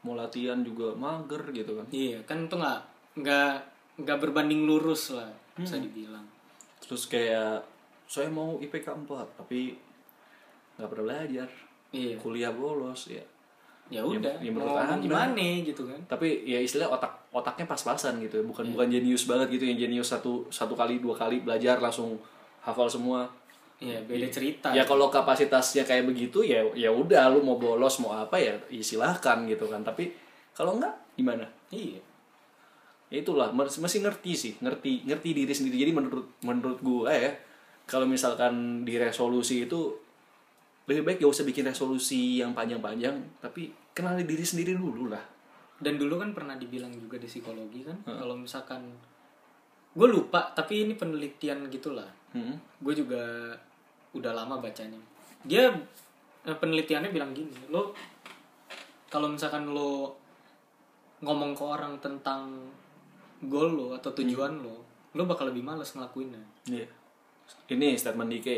mau latihan juga mager gitu kan Iya, kan itu nggak nggak nggak berbanding lurus lah bisa Hmm. dibilang. terus kayak saya mau IPK 4 tapi nggak pernah belajar Iya. kuliah bolos ya Ya udah, ya menurut mau Anda. gimana gitu kan? tapi ya istilah otak otaknya pas-pasan gitu ya bukan Iya. bukan jenius banget gitu yang jenius satu satu kali dua kali belajar langsung hafal semua. Iya, beda cerita. ya kalau kapasitasnya kayak begitu ya ya udah lu mau bolos mau apa ya, ya silahkan gitu kan. Tapi kalau enggak gimana? Iya. ya itulah mas- masih ngerti sih ngerti ngerti diri sendiri. Jadi menurut menurut gue ya kalau misalkan di resolusi itu lebih baik gak usah bikin resolusi yang panjang-panjang tapi kenali diri sendiri dulu lah. Dan dulu kan pernah dibilang juga di psikologi kan, kalau misalkan gue lupa, tapi ini penelitian gitulah. Hmm. Gue juga udah lama bacanya. Dia eh, penelitiannya bilang gini, lo kalau misalkan lo ngomong ke orang tentang goal lo atau tujuan lo, lo bakal lebih males ngelakuinnya. Iya. ini statement DK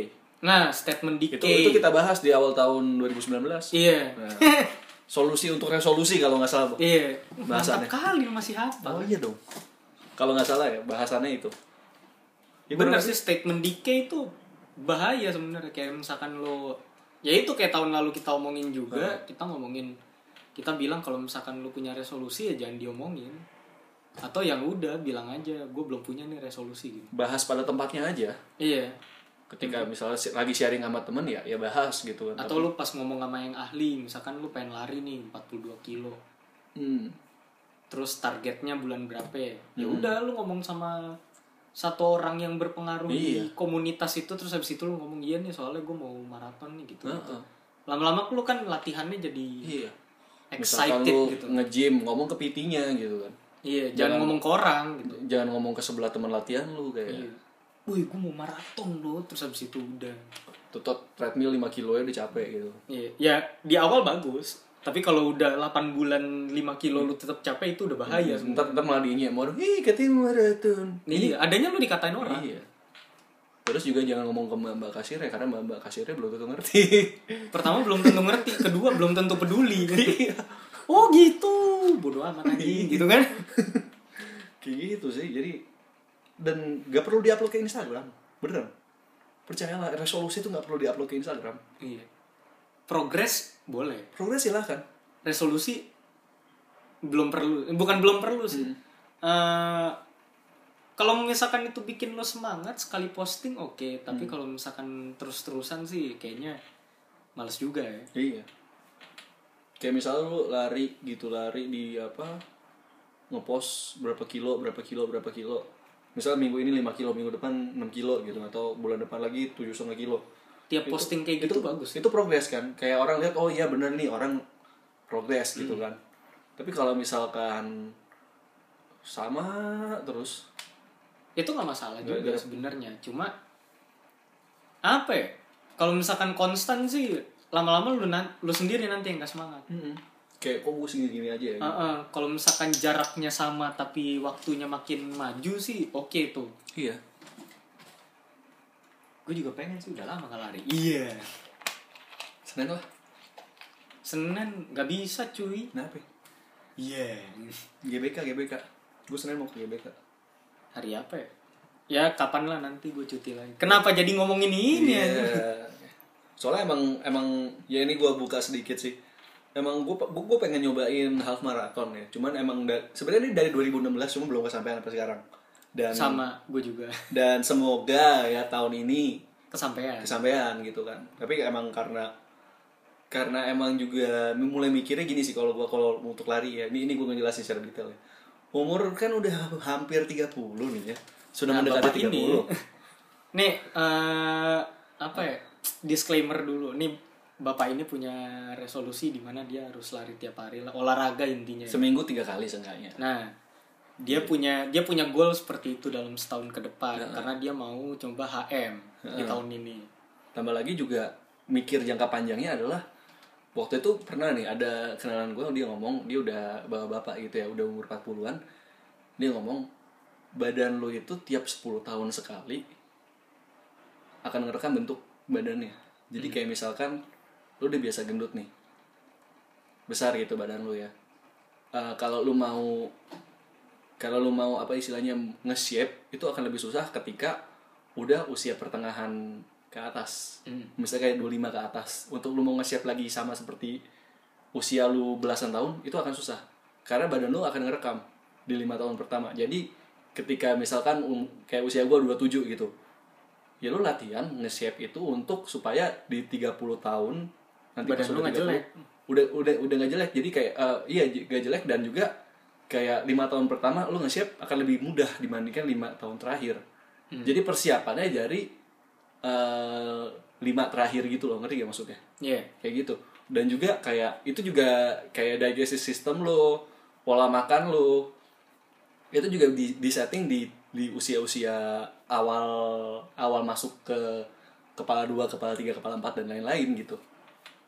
Nah, statement DK. itu itu kita bahas di awal tahun 2019 Iya. Nah, solusi untuk resolusi kalau nggak salah. Iya. Bahasannya. Mantap kali masih hafal. oh iya dong kalau nggak salah ya bahasannya itu. Ya, Bener kurang sih statement DK itu bahaya sebenarnya. Kayak misalkan lo ya itu kayak tahun lalu kita omongin juga kita ngomongin kita bilang kalau misalkan lo punya resolusi ya jangan diomongin. Atau yang udah bilang aja gue belum punya nih resolusi gitu. Bahas pada tempatnya aja. Iya. Ketika misalnya lagi sharing sama temen ya ya bahas gitu kan. Atau lu pas ngomong sama yang ahli misalkan lu pengen lari nih 42 kilo. Hmm. Terus targetnya bulan berapa ya ya udah lu ngomong sama satu orang yang berpengaruh Iya. di komunitas itu terus habis itu lu ngomong iya nih soalnya gue mau maraton nih gitu Heeh. lama-lama lu kan latihannya jadi Iya. Misalkan excited lu gitu nge-gym ngomong ke PT-nya gitu kan. iya Jangan- jangan ngomong ke orang gitu Jangan ngomong ke sebelah teman latihan lu kayak iya wih gue mau maraton lo terus habis itu udah tutot treadmill 5 kilo ya udah capek gitu. iya ya di awal bagus tapi kalau udah 8 bulan 5 kilo lu tetap capek itu udah bahaya sebenarnya. Ntar, ntar malah diingat mau ih katanya maraton. iya adanya lu dikatain orang Iya. Terus juga jangan ngomong ke mbak kasirnya karena mbak mbak kasirnya belum tentu ngerti. pertama belum tentu ngerti kedua belum tentu peduli (laughs) Iya. oh gitu bodoh amat anjing gitu kan Kayak gitu sih. Jadi dan gak perlu diupload ke Instagram. Beneran. Percayalah resolusi itu gak perlu diupload ke Instagram. iya progres boleh Progres silahkan. resolusi belum perlu bukan belum perlu sih Eh, kalau misalkan itu bikin lo semangat sekali posting oke tapi kalau misalkan terus-terusan sih kayaknya males juga ya Iya. Kayak misalnya lu lari gitu lari di apa ngepost berapa kilo berapa kilo berapa kilo. Misal minggu ini 5 kilo, minggu depan 6 kilo gitu atau bulan depan lagi 7,5 kilo. Tiap posting kayak gitu bagus Itu progres kan. Kayak orang lihat oh iya bener nih orang progres gitu kan. Tapi kalau misalkan sama terus itu nggak masalah juga sebenarnya. Cuma apa ya? Kalau misalkan konstan sih lama-lama lu nan- lu sendiri nanti yang gak semangat. Kayak kok gue segini-gini aja ya. Heeh, kalau misalkan jaraknya sama tapi waktunya makin maju sih oke tuh. Iya. Gue juga pengen sih udah lama gak lari iya Senin lah. Senin nggak bisa cuy Kenapa? iya GBK GBK. Gue Senin mau ke GBK. hari apa ya ya kapan lah nanti gue cuti lagi kenapa jadi ngomongin ini ya Iya. Soalnya emang emang ya ini gua buka sedikit sih. emang gue gue pengen nyobain half marathon ya cuman emang da- sebenarnya ini dari 2016 cuma belum kesampaian sampai sekarang dan sama gue juga. (laughs) dan semoga ya tahun ini kesampaian. kesampaian gitu kan. Tapi emang karena karena emang juga mulai mikirnya gini sih kalau gua kalau untuk lari ya. Ini ini gue ngejelasin secara detail ya. Umur kan udah hampir 30 nih ya. Sudah Nah, mendekati Bapak ini. 30 (laughs) nih eh, apa ya? Disclaimer dulu. Nih bapak ini punya resolusi di mana dia harus lari tiap hari. Lah olahraga intinya seminggu tiga kali seenggaknya. Nah dia punya dia punya goal seperti itu dalam setahun ke depan. Karena dia mau coba HM di tahun ini. Tambah lagi juga mikir jangka panjangnya adalah waktu itu pernah nih ada kenalan gue dia ngomong dia udah bapak-bapak gitu ya udah umur 40-an dia ngomong badan lo itu tiap 10 tahun sekali akan ngerekam bentuk badannya. Jadi kayak misalkan lo udah biasa gendut nih besar gitu badan lo ya. Eh, kalau lu mau kalau lu mau apa istilahnya nge-shape itu akan lebih susah ketika udah usia pertengahan ke atas. Hmm. misalnya kayak 25 ke atas. Untuk lu mau nge-shape lagi sama seperti usia lu belasan tahun itu akan susah. Karena badan lu akan ngerekam di lima tahun pertama. Jadi ketika misalkan um, kayak usia gua 27 gitu ya lu latihan nge-shape itu untuk supaya di 30 tahun nanti Badan lu udah nggak 30, jelek. udah udah udah nggak jelek. Jadi kayak eh, iya nggak jelek dan juga kayak lima tahun pertama lu nge-shape akan lebih mudah dibandingkan lima tahun terakhir. Jadi persiapannya dari eh, lima terakhir gitu loh ngerti gak maksudnya? Iya. kayak gitu. Dan juga kayak itu juga kayak digestive system lo pola makan lo itu juga di, di setting di di usia-usia awal awal masuk ke kepala dua kepala tiga kepala empat dan lain-lain gitu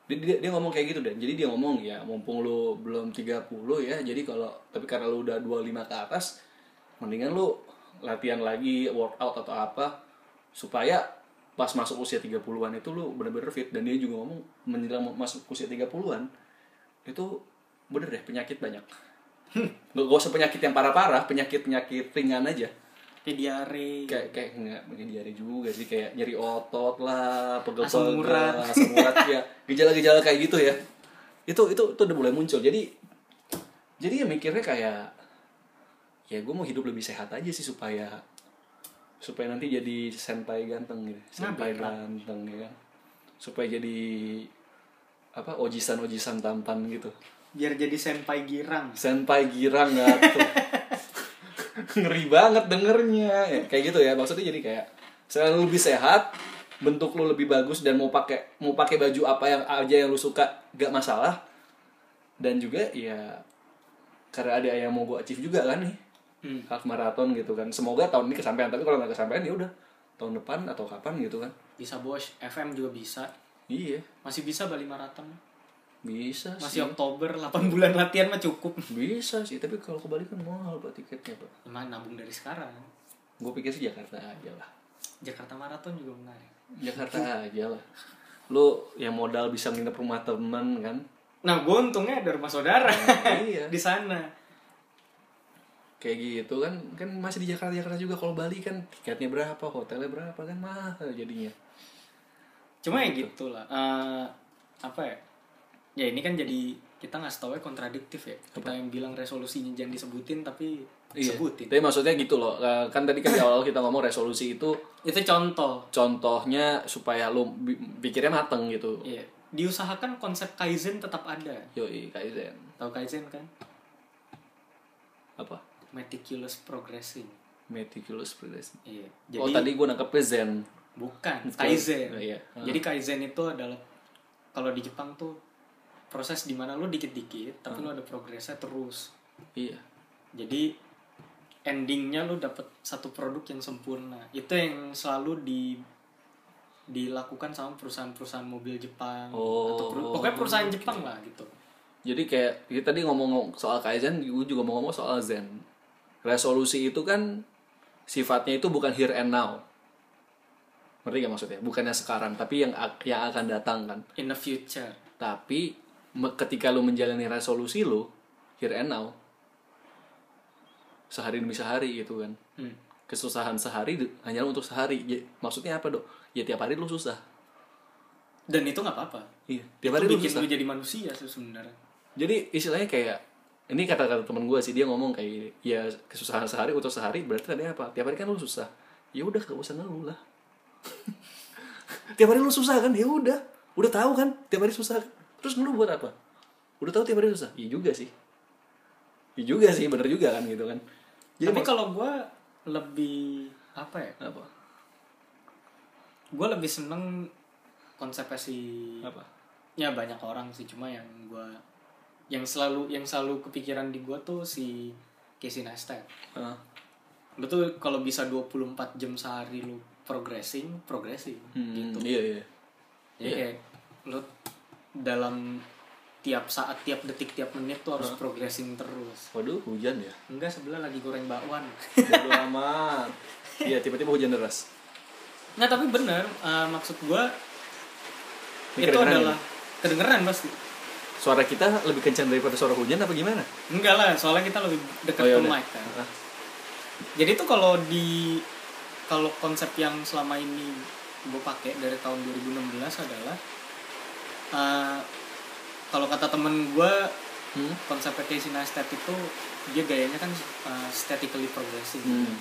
dia, dia, dia ngomong kayak gitu dan. Jadi dia ngomong ya mumpung lu belum 30 ya jadi kalau tapi karena lu udah 25 ke atas mendingan lu latihan lagi workout atau apa supaya pas masuk usia 30-an itu lu bener-bener fit. Dan dia juga ngomong menjelang masuk usia 30-an itu bener deh penyakit banyak. (laughs) Gak, gak usah penyakit yang parah-parah penyakit-penyakit ringan aja Kayak diare. kayak kayak nggak mungkin diare juga sih. Kayak nyeri otot lah pegel Asam urat. asam urat. Ya gejala-gejala kayak gitu ya. Itu itu itu udah mulai muncul. Jadi jadi ya mikirnya kayak ya gue mau hidup lebih sehat aja sih supaya supaya nanti jadi senpai ganteng gitu. Senpai ganteng ya kan? Supaya jadi apa ojisan ojisan tampan gitu. Biar jadi senpai girang. senpai girang nggak tuh (laughs) ngeri banget dengernya. Ya, kayak gitu ya. Maksudnya jadi kayak selalu lebih sehat bentuk lu lebih bagus dan mau pakai mau pakai baju apa yang aja yang lu suka gak masalah. Dan juga ya karena ada yang mau gue achieve juga kan nih. Hmm. half marathon gitu kan. Semoga tahun ini kesampaian. Tapi kalau nggak kesampaian ya udah. Tahun depan atau kapan gitu kan. Bisa bos, FM juga bisa. iya. Masih bisa Bali Marathon. Bisa Masih sih Oktober, 8 bulan latihan mah cukup. bisa sih tapi kalau kebalik kan mahal pak tiketnya pak Emang nabung dari sekarang. gue pikir sih Jakarta aja lah Jakarta Marathon juga menarik. Jakarta aja lah lu yang modal bisa nginep rumah temen kan Nah, gue untungnya ada rumah saudara iya (laughs) di sana. kayak gitu kan kan masih di Jakarta Jakarta juga kalau Bali kan tiketnya berapa hotelnya berapa kan mahal jadinya Cuma ya gitu lah. Eh, apa ya? Ya ini kan jadi kita nggak tahu ya kontradiktif ya. Kita yang bilang resolusinya jangan disebutin tapi disebutin. tapi maksudnya gitu loh eh, kan tadi kan di awal kita ngomong resolusi itu Itu contoh. contohnya supaya bi- pikirnya mateng gitu Iya. Diusahakan konsep kaizen tetap ada. yoi kaizen Tahu kaizen kan? apa Meticulous progressing. meticulous progress Iya. oh tadi gue nangkepnya zen Bukan, kaizen. Oh, iya. Jadi kaizen itu adalah kalau di Jepang tuh proses di mana lu dikit-dikit tapi lu ada progresnya terus. iya Jadi endingnya lu dapet satu produk yang sempurna. Itu yang selalu di dilakukan sama perusahaan-perusahaan mobil Jepang Oh, atau peru- pokoknya perusahaan Jepang lah gitu. Jadi kayak kita tadi ngomong soal kaizen, gue juga mau ngomong soal zen. Resolusi itu kan sifatnya itu bukan here and now. Ngerti gak maksudnya? Bukannya sekarang, tapi yang yang akan datang kan. In the future. Tapi ketika lu menjalani resolusi lu here and now, sehari demi sehari gitu kan. Hmm. Kesusahan sehari hanya untuk sehari. Ya, maksudnya apa dok? Ya tiap hari lu susah. dan itu nggak apa-apa iya itu tiap hari lu bikin susah lu jadi manusia sebenarnya jadi istilahnya kayak ini kata-kata teman gue sih dia ngomong kayak ya kesusahan sehari untuk sehari berarti tadi apa tiap hari kan lu susah ya udah gak usah ngeluh lah (laughs) tiap hari lu susah kan ya udah udah tahu kan tiap hari susah terus ngeluh buat apa? Udah tahu tiap hari susah? Iya juga sih. Iya juga sih bener juga kan gitu kan. Jadi tapi kalau gue lebih apa ya? Apa? Gue lebih seneng konsepnya si apa? Ya banyak orang sih cuma yang gue yang selalu yang selalu kepikiran di gue tuh si Casey Neistat. Ah. lu tuh kalau bisa 24 jam sehari lu progressing progressing Hmm, gitu. iya iya. Jadi Iya. kayak lu dalam tiap saat tiap detik tiap menit tuh harus progressing terus. Waduh hujan ya? Enggak sebelah lagi goreng bakwan. Bodo (laughs) amat. Iya tiba-tiba hujan deras. Nggak tapi bener eh, maksud gue Ini itu kedengeran adalah kedengeran pasti. Suara kita lebih kencang daripada suara hujan apa gimana? Enggak lah soalnya kita lebih dekat Oh, ya ke mic kan. Ah. jadi tuh kalau di kalau konsep yang selama ini gue pakai dari tahun 2016 adalah eh, kalau kata temen gue Hmm? konsep Casey Neistat itu dia gayanya kan uh, statically progressing. Hmm.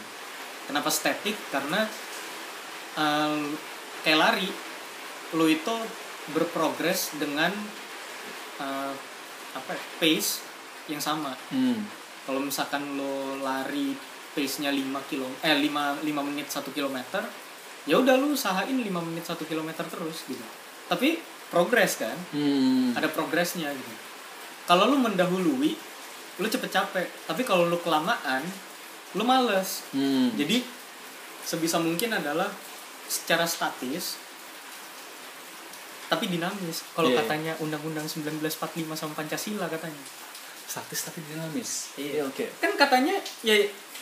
Kenapa static? Karena uh, kayak lari, lu itu berprogres dengan uh, apa ya, pace yang sama. Hmm. Kalau misalkan lo lari pace-nya 5 kilo eh 5 5 menit 1 kilometer, ya udah lu usahain 5 menit 1 kilometer terus gitu. Tapi progres kan? Hmm. ada progresnya gitu kalau lu mendahului lu cepet capek tapi kalau lu kelamaan lu males Hmm. jadi sebisa mungkin adalah secara statis tapi dinamis kalau Iya. katanya undang-undang 1945 sama Pancasila katanya statis tapi dinamis Iya. oke kan katanya ya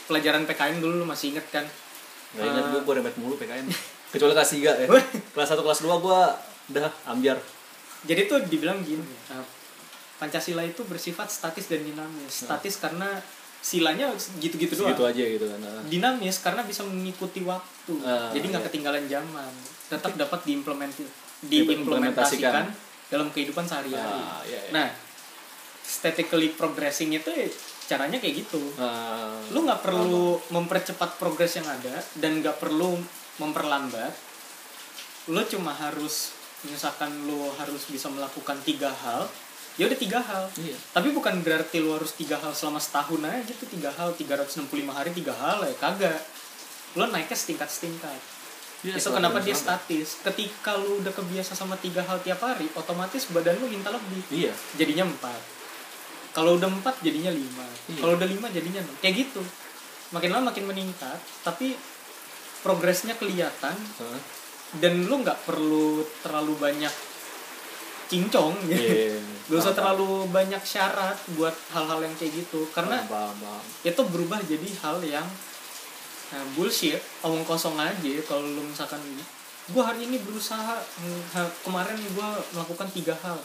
pelajaran PKN dulu lu masih inget kan Gak ingat Eh. gue, gue remet mulu PKN Kecuali kelas 3 ya. Kelas 1, kelas 2 gue udah ambiar. Jadi tuh dibilang gini uh, Pancasila itu bersifat statis dan dinamis. Statis karena silanya gitu-gitu doang. Segitu aja gitu kan dinamis karena bisa mengikuti waktu. Ah, jadi nggak iya. ketinggalan zaman. Tetap dapat diimplementi Diimplementasikan. dalam kehidupan sehari-hari. Ah, iya, iya. nah statically progressing itu ya caranya kayak gitu. Ah, lu nggak perlu mempercepat progres yang ada dan nggak perlu memperlambat. Lu cuma harus misalkan lu harus bisa melakukan tiga hal ya udah tiga hal. Iya. Tapi bukan berarti lu harus tiga hal selama setahun aja gitu tiga hal 365 hari tiga hal ya kagak. Lo naiknya setingkat setingkat Iya, itu kenapa dia sama. statis? Ketika lu udah kebiasa sama tiga hal tiap hari otomatis badan lu minta lebih. Iya. Jadinya empat. Kalau udah empat jadinya lima. Iya. kalau udah lima jadinya enam. Kayak gitu. Makin lama makin meningkat tapi progresnya kelihatan Hah? Dan lu nggak perlu terlalu banyak cincong gitu Iya (laughs) Gak usah terlalu banyak syarat buat hal-hal yang kayak gitu. Karena itu berubah jadi hal yang nah, bullshit Omong kosong aja kalau lu misalkan Gue hari ini berusaha ha- Kemarin gue melakukan tiga hal.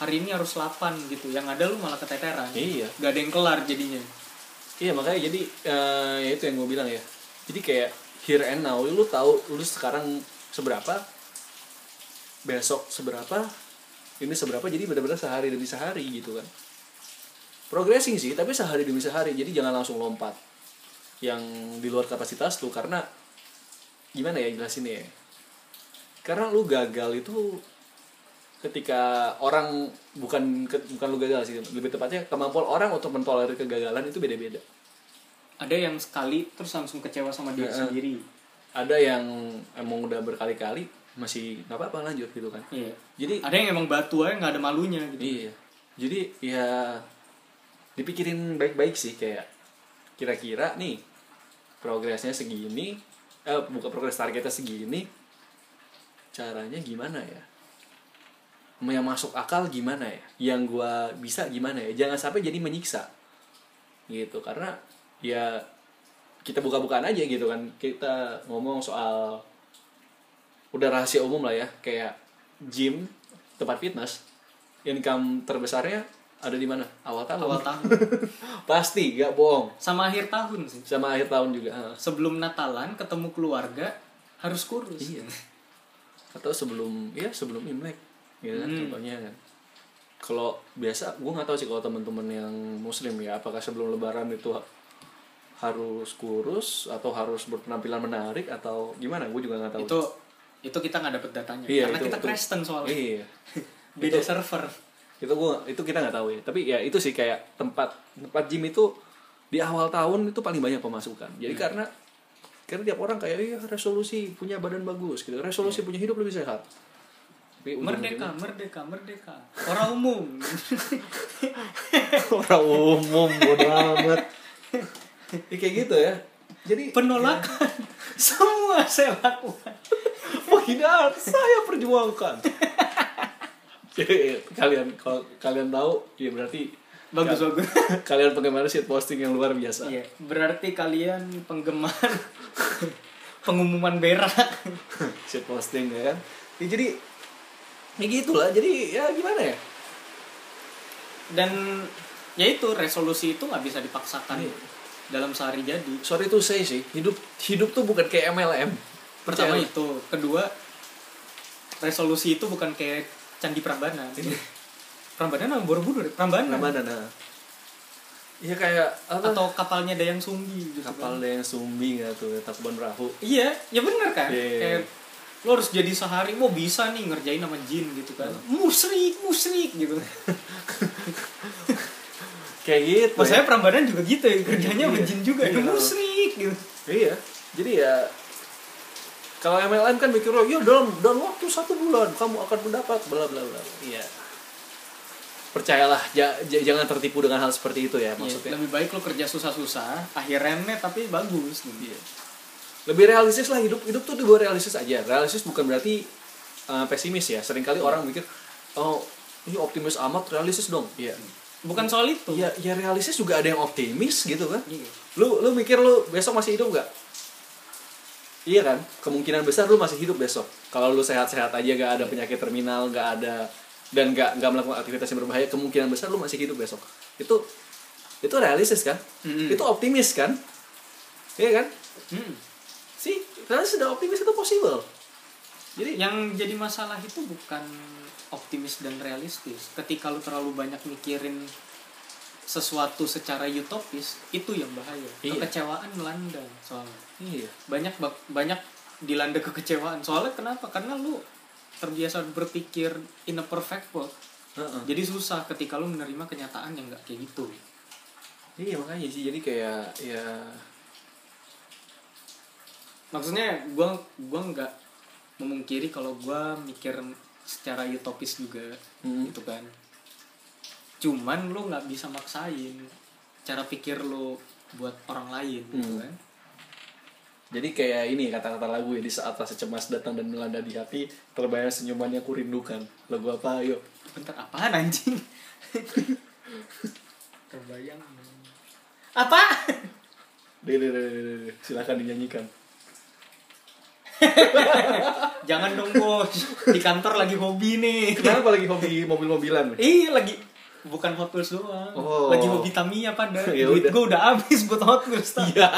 Hari ini harus 8 gitu. Yang ada lu malah keteteran. Iya. Gak ada yang kelar jadinya. Iya makanya jadi eh, ya itu yang gue bilang ya. Jadi kayak here and now lu tahu lu sekarang seberapa besok seberapa ini seberapa jadi benar-benar sehari demi sehari gitu kan. Progressing sih tapi sehari demi sehari jadi jangan langsung lompat yang di luar kapasitas lu karena gimana ya jelasin ya. Karena lu gagal itu ketika orang bukan bukan lu gagal sih lebih tepatnya kemampuan orang untuk mentolerir kegagalan itu beda-beda Ada yang sekali terus langsung kecewa sama diri sendiri ada yang emang udah berkali-kali masih nggak apa-apa lanjut gitu kan. Iya. Jadi Ada yang emang batu aja gak ada malunya gitu. Iya. Jadi ya dipikirin baik-baik sih kayak kira-kira nih progresnya segini eh bukan progres targetnya segini caranya gimana ya? Yang masuk akal gimana ya? Yang gua bisa gimana ya? Jangan sampai jadi menyiksa. Gitu karena ya kita buka-bukaan aja gitu kan. Kita ngomong soal udah rahasia umum lah ya. Kayak gym tempat fitness income terbesarnya ada di mana? Awal tahun. Awal tahun. (laughs) Pasti gak bohong. Sama akhir tahun sih. Sama akhir tahun juga sebelum Natalan ketemu keluarga harus kurus. Iya. atau sebelum ya sebelum imlek kan Hmm. contohnya kan. Kalau biasa gue nggak tahu sih kalau teman-teman yang muslim ya apakah sebelum lebaran itu harus kurus atau harus berpenampilan menarik atau gimana? Gue juga nggak tahu. Itu itu kita nggak dapet datanya. Iya, karena itu- kita itu. Kristen soalnya. Iya. (laughs) Beda server. itu gua itu kita nggak tahu ya. Tapi ya itu sih kayak tempat tempat gym itu di awal tahun itu paling banyak pemasukan. Jadi Hmm. karena karena tiap orang kayak iya resolusi punya badan bagus gitu. Resolusi punya hidup lebih sehat. Tapi merdeka merdeka merdeka. Orang umum. (laughs) Orang umum bodo amat (laughs) ya, kayak gitu ya. Jadi penolakan. (laughs) semua saya lakukan. Penghinaan saya perjuangkan. (laughs) Jadi kalian kalau kalian tahu ya berarti bagus bagus. (laughs) kalian penggemar shit posting yang luar biasa. Iya, berarti kalian penggemar pengumuman berak. shit posting ya kan? Ya, jadi ya gitulah. Jadi ya gimana ya? Dan ya itu resolusi itu nggak bisa dipaksakan. Iya. Dalam sehari jadi. sorry to say sih hidup hidup tuh bukan kayak MLM Pertama Percaya. itu, kedua resolusi itu bukan kayak candi Prambanan. Prambanan apa Borobudur? Prambanan. mana nah ya kayak apa Atau kapalnya Dayang Sumbi gitu kapal kan. yang sumbi nggak tuh takban perahu Iya, ya bener kan? Iya, iya, Kayak lo harus jadi sehari mau bisa nih ngerjain sama jin gitu kan. Musrik, musrik gitu. (laughs) kayak gitu Pas ya. saya Prambanan juga gitu ya, kerjanya Iya. jin juga, Iya. musrik gitu. iya jadi ya kalau MLM kan mikir ya dalam dalam waktu satu bulan kamu akan mendapat bla bla bla iya percayalah ja- ja- jangan tertipu dengan hal seperti itu ya Iya, maksudnya lebih baik lo kerja susah-susah, akhirnya tapi bagus gitu. Iya. lebih realistis lah hidup hidup tuh dibuat realistis aja realistis bukan berarti uh, pesimis ya sering kali orang mikir oh ini optimis amat realistis dong iya Bukan soal itu. ya ya realistis juga ada yang optimis gitu kan. Iya. lu lu mikir lu besok masih hidup nggak? Iya kan? Kemungkinan besar lu masih hidup besok. Kalau lu sehat-sehat aja gak ada penyakit terminal gak ada dan gak nggak melakukan aktivitas yang berbahaya kemungkinan besar lu masih hidup besok. Itu itu realistis kan? Mm-mm. itu optimis kan? Iya kan? Hmm. sih realistis dan optimis itu possible. Jadi Yang jadi masalah itu bukan optimis dan realistis. Ketika lu terlalu banyak mikirin sesuatu secara utopis, itu yang bahaya. Iya. Kekecewaan melanda soalnya. iya Banyak banyak dilanda kekecewaan. Soalnya kenapa? Karena lu terbiasa berpikir in a perfect world. Heeh. Jadi susah ketika lu menerima kenyataan yang nggak kayak gitu. iya makanya sih jadi kayak ya maksudnya gua gua nggak memungkiri kalau gua mikir secara utopis juga Hmm. gitu kan. Cuman lu nggak bisa maksain cara pikir lu buat orang lain gitu Hmm. kan. Jadi kayak ini kata-kata lagu ya di saat rasa cemas datang dan melanda di hati terbayang senyumannya ku rindukan. Lagu apa? Ayo. Bentar apaan anjing? (laughs) Terbayang. Apa? Deh, deh, deh. silakan dinyanyikan (laughs) jangan dong bos di kantor lagi hobi nih kenapa lagi hobi mobil-mobilan Iya lagi bukan Hot Wheels doang. Oh. Lagi hobi Tamiya pada. (laughs) Ya Duit udah. gue udah habis buat Hot Wheels. Iya.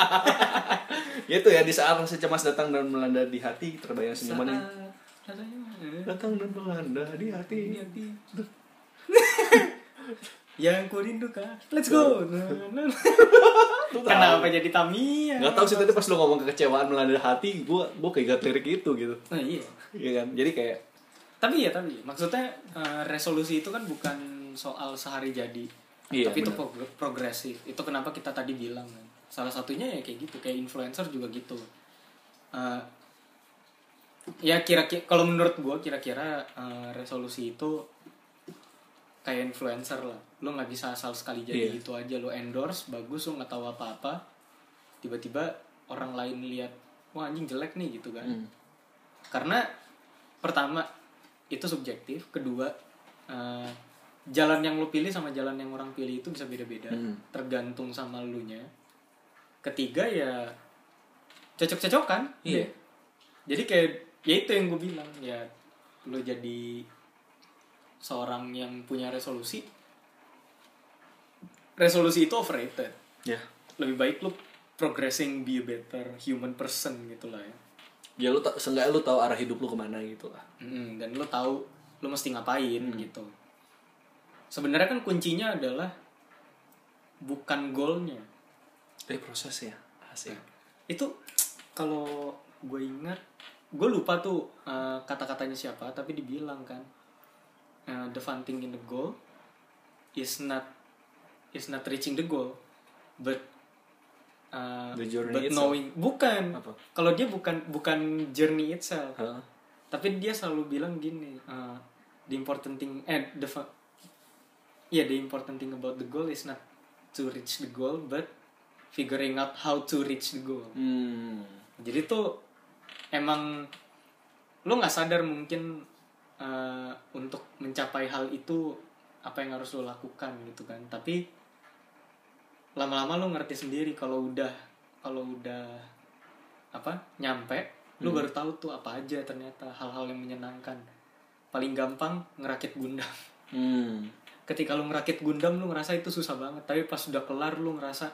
(laughs) itu ya di saat rasa cemas datang dan melanda di hati terbayang Saat rasanya, eh, datang dan melanda di hati ini hati. Yang ku rindukan. Let's go. (laughs) Kenapa jadi Tamiya? nggak tahu sih tadi pas lu ngomong kekecewaan melanda hati gua gua kayak lirik itu gitu Nah, iya. iya kan jadi kayak Tapi ya tapi maksudnya eh, resolusi itu kan bukan soal sehari jadi. Iya, tapi itu benar. prog- progresif. Itu kenapa kita tadi bilang kan. Salah satunya ya kayak gitu, kayak influencer juga gitu. Eh, ya kira-kira kalau menurut gua kira-kira eh, resolusi itu kayak influencer lah. Lu nggak bisa asal sekali jadi Iya. itu aja lu endorse bagus lu nggak tahu apa-apa. Tiba-tiba orang lain lihat wah anjing jelek nih gitu kan hmm, karena pertama itu subjektif kedua eh, jalan yang lo pilih sama jalan yang orang pilih itu bisa beda-beda Hmm. tergantung sama lu nya ketiga ya cocok-cocokan Iya. Ya. jadi kayak ya itu yang gue bilang ya lo jadi seorang yang punya resolusi resolusi itu overrated. Ya. Lebih baik lo progressing be a better human person gitu lah ya. Ya lu ta- seenggaknya lu tahu arah hidup lu ke mana gitu lah. Mm, dan lo tahu lo mesti ngapain Hmm. gitu. Sebenarnya kan kuncinya adalah bukan goalnya. Dari prosesnya asik. Itu kalau gue ingat gue lupa tuh uh, kata-katanya siapa tapi dibilang kan uh, the fun thing in the goal is not is not reaching the goal but uh, The journey but itself. knowing bukan kalau dia bukan bukan journey itself Hah? tapi dia selalu bilang gini uh, the important thing eh the yeah the important thing about the goal is not to reach the goal but figuring out how to reach the goal hmm. jadi tuh emang lu nggak sadar mungkin uh, untuk mencapai hal itu apa yang harus lo lakukan gitu kan. Tapi lama-lama lu ngerti sendiri kalau udah kalau udah apa nyampe lu baru tahu tuh apa aja ternyata hal-hal yang menyenangkan. Paling gampang ngerakit Gundam. Hmm. ketika lu ngerakit Gundam lu ngerasa itu susah banget. Tapi pas udah kelar lu ngerasa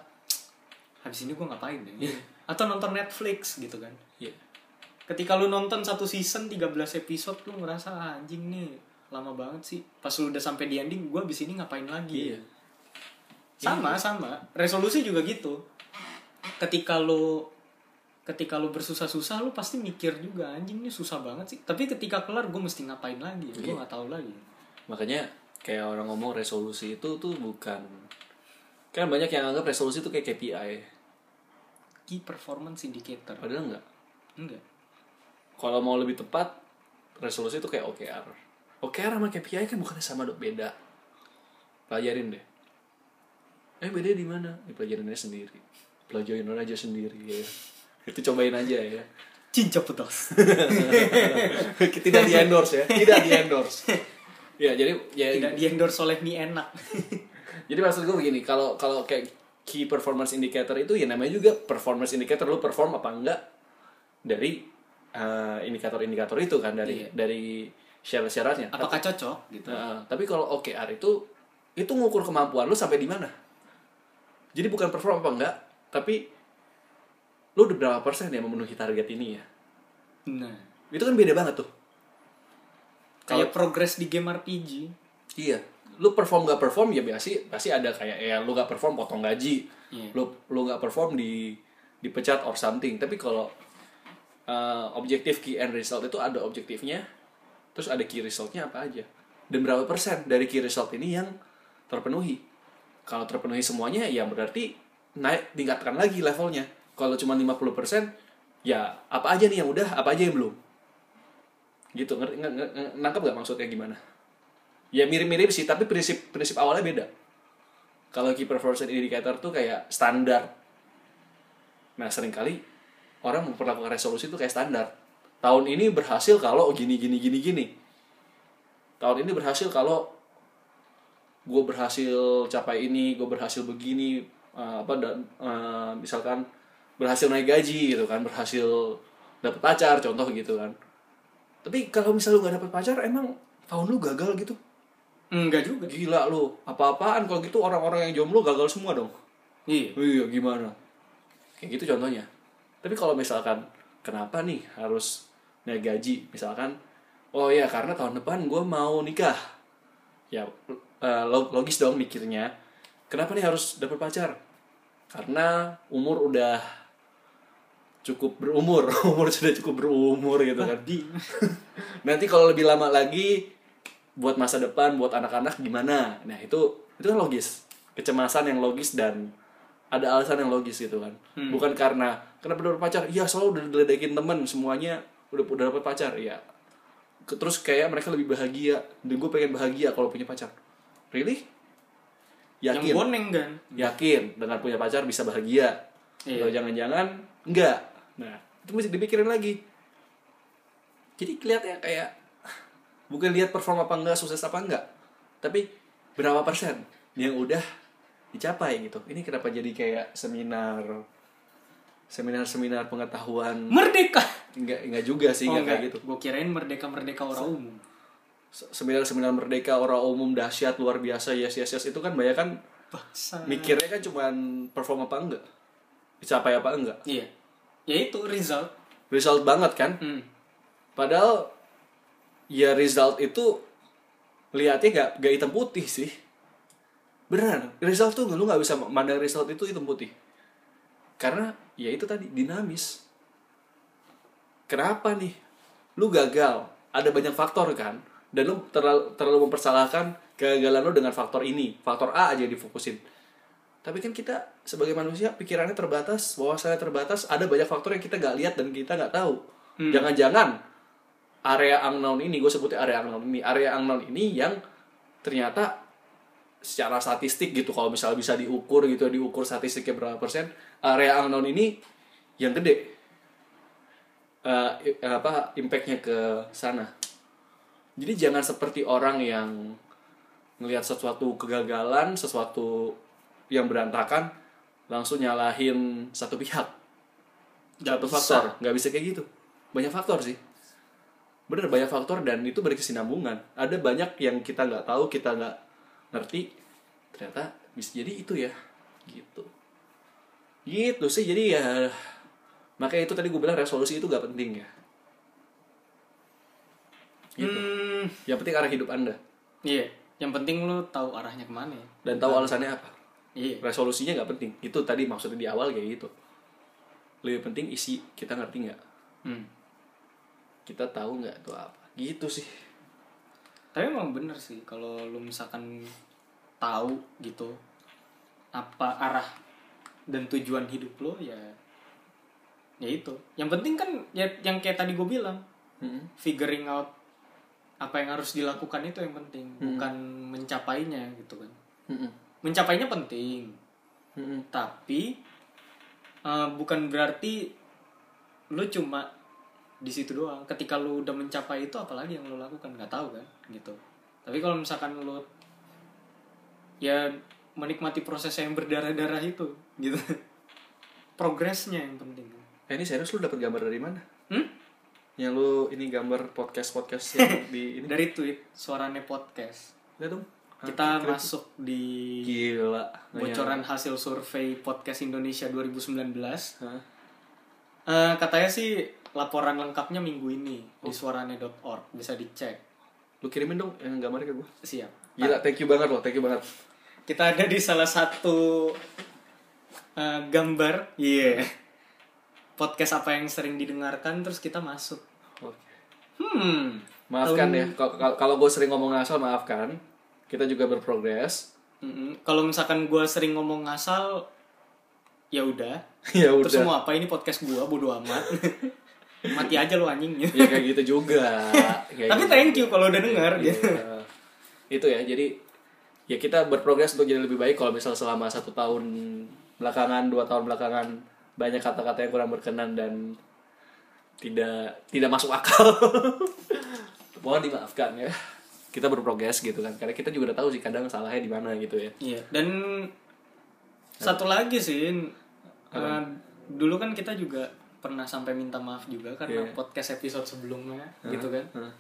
habis ini gua ngapain ya? Atau nonton Netflix gitu kan. Iya. Ketika lu nonton satu season 13 episode lu ngerasa "Ah, anjing nih lama banget sih. Pas lu udah sampai di ending gua abis ini ngapain lagi? Iya. sama sama. Resolusi juga gitu. Ketika lu ketika lu bersusah-susah lu pasti mikir juga anjing ini susah banget sih. Tapi ketika kelar gue mesti ngapain lagi? Gue Iya. nggak tahu lagi. Makanya kayak orang ngomong resolusi itu tuh bukan kan banyak yang anggap resolusi itu kayak KPI. key performance indicator. Padahal enggak. enggak Kalau mau lebih tepat resolusi itu kayak OKR. OKR sama KPI kan bukannya sama dok beda. Pelajarin deh. Eh beda di mana? Ya, pelajarin aja sendiri. Pelajarin aja sendiri ya. Itu cobain aja ya. cinca putus (laughs) tidak di endorse ya tidak di endorse ya jadi ya tidak di endorse oleh mie enak (laughs) jadi maksud gue begini kalau kalau kayak key performance indicator itu ya namanya juga performance indicator lu perform apa enggak dari eh, indikator-indikator itu kan dari Iya. dari syarat-syaratnya apakah cocok gitu Nah, tapi kalau OKR itu itu ngukur kemampuan lu sampai di mana jadi bukan perform apa enggak tapi lu udah berapa persen ya memenuhi target ini ya nah itu kan beda banget tuh kayak progress di game RPG Iya. Lu perform gak perform ya pasti pasti ada kayak ya lu gak perform potong gaji. Iya. Lu lu gak perform di dipecat or something. Tapi kalau uh, objektif key end result itu ada objektifnya. Terus ada key resultnya apa aja. Dan berapa persen dari key result ini yang terpenuhi. Kalau terpenuhi semuanya ya berarti naik tingkatkan lagi levelnya. Kalau cuma 50% ya apa aja nih yang udah, apa aja yang belum. Gitu, ngerti nge- nge- nge- nangkep gak maksudnya gimana? Ya mirip-mirip sih, tapi prinsip prinsip awalnya beda. Kalau key performance indicator tuh kayak standar. Nah, sering kali orang memperlakukan resolusi itu kayak standar. Tahun ini berhasil kalau gini gini gini gini. Tahun ini berhasil kalau gue berhasil capai ini, gue berhasil begini, eh, apa dan eh, misalkan berhasil naik gaji gitu kan, berhasil dapet pacar contoh gitu kan. Tapi kalau misalnya lu gak dapet pacar, emang tahun lu gagal gitu? enggak juga Gila lu, apa-apaan kalau gitu orang-orang yang jomblo gagal semua dong. iya Iya, gimana? Kayak gitu contohnya. Tapi kalau misalkan, kenapa nih harus naik gaji? Misalkan, oh ya karena tahun depan gue mau nikah. Ya, eh, log- logis dong mikirnya. Kenapa nih harus dapet pacar? Karena umur udah cukup berumur, (laughs) umur sudah cukup berumur gitu kan. (laughs) Nanti kalau lebih lama lagi buat masa depan, buat anak-anak gimana? Nah, itu itu kan logis. Kecemasan yang logis dan ada alasan yang logis gitu kan. Bukan karena kenapa udah pacar? Iya, soalnya udah diledekin temen semuanya udah udah dapat pacar, ya. Terus kayak mereka lebih bahagia dan gue pengen bahagia kalau punya pacar. Really? yang Yakin? boneng kan Yakin dengan punya pacar bisa bahagia. Iya. Atau jangan-jangan enggak. Nah, itu mesti dipikirin lagi. Jadi kelihatannya kayak bukan lihat perform apa enggak, sukses apa enggak, tapi berapa persen yang udah dicapai gitu. Ini kenapa jadi kayak seminar seminar-seminar pengetahuan merdeka enggak enggak juga sih enggak kayak gitu. gue kirain merdeka merdeka orang umum Se- Seminar-seminar merdeka orang umum dahsyat luar biasa yes yes yes itu kan banyak kan Bangsa. mikirnya kan cuman perform apa enggak dicapai apa enggak Iya. Ya itu result. result banget kan Hmm. padahal ya result itu lihatnya gak, gak hitam putih sih beneran result tuh lu nggak bisa mandang result itu hitam putih. Karena ya itu tadi dinamis. Kenapa nih? Lu gagal ada banyak faktor kan? Dan lu terlalu terlalu mempersalahkan kegagalan lu dengan faktor ini. Faktor A aja difokusin. Tapi kan kita sebagai manusia pikirannya terbatas wawasannya terbatas ada banyak faktor yang kita nggak lihat dan kita nggak tahu. Jangan-jangan area unknown ini gue sebutnya area unknown ini area unknown ini yang ternyata secara statistik gitu kalau misalnya bisa diukur gitu diukur statistiknya berapa persen area unknown ini yang gede. Eh, i- apa impactnya ke sana. Jadi jangan seperti orang yang ngelihat sesuatu kegagalan sesuatu yang berantakan langsung nyalahin satu pihak. Satu bisa. faktor. Nggak bisa kayak gitu. Banyak faktor sih. Bener banyak faktor dan itu berkesinambungan. Ada banyak yang kita nggak tahu kita nggak ngerti? Ternyata bisa jadi itu ya. Gitu. Gitu sih jadi ya makanya itu tadi gue bilang resolusi itu gak penting ya. Gitu. Hmm, yang penting arah hidup anda. Iya. Yang penting lu tahu arahnya ke mana ya. dan tahu alasannya apa? Iya. resolusinya nggak penting. Itu tadi maksudnya di awal kayak gitu. Lebih penting isi kita ngerti nggak? Hmm. kita tahu nggak itu apa? Gitu sih Tapi emang bener sih kalau lu misalkan tahu gitu apa arah dan tujuan hidup lo ya ya itu. Yang penting kan ya yang kayak tadi gue bilang Mm-mm. figuring out apa yang harus dilakukan itu yang penting bukan mencapainya gitu kan. Mm-mm. Mencapainya penting Mm-mm. tapi eh, bukan berarti lu cuma di situ doang ketika lu udah mencapai itu apalagi yang lu lakukan nggak tahu kan gitu tapi kalau misalkan lu ya menikmati proses yang berdarah-darah itu gitu (laughs) progresnya yang penting Eh, ini serius lu dapat gambar dari mana? hmm? Yang lu ini gambar podcast podcast (laughs) yang di ini. dari tweet suaranya podcast Lihat dong. kita Keren. masuk di Gila. bocoran hasil survei podcast Indonesia 2019 Hah? Eh, katanya sih laporan lengkapnya minggu ini di suarane.org bisa dicek Lu kirimin dong yang gambarnya ke gua. siap Gila, thank you banget loh, thank you banget. kita ada di salah satu eh, gambar iya podcast apa yang sering didengarkan terus kita masuk Oke. hmm Maafkan Tahun- ya, kalau- gue sering ngomong ngasal maafkan. Kita juga berprogres. Kalau misalkan gue sering ngomong ngasal ya udah (laughs) ya terus udah. mau apa ini podcast gue bodo amat (laughs) mati aja lu anjing (laughs) ya kayak gitu juga. Kayak tapi gitu. thank you kalau udah denger Iya. gitu itu ya jadi ya kita berprogres untuk jadi lebih baik kalau misal selama satu tahun belakangan dua tahun belakangan banyak kata-kata yang kurang berkenan dan tidak tidak masuk akal (laughs) mohon dimaafkan ya kita berprogres gitu kan karena kita juga udah tahu sih kadang salahnya di mana gitu ya Iya, dan satu lagi sih, eh, dulu kan kita juga pernah sampai minta maaf juga karena Iya. podcast episode sebelumnya, gitu kan. Hah.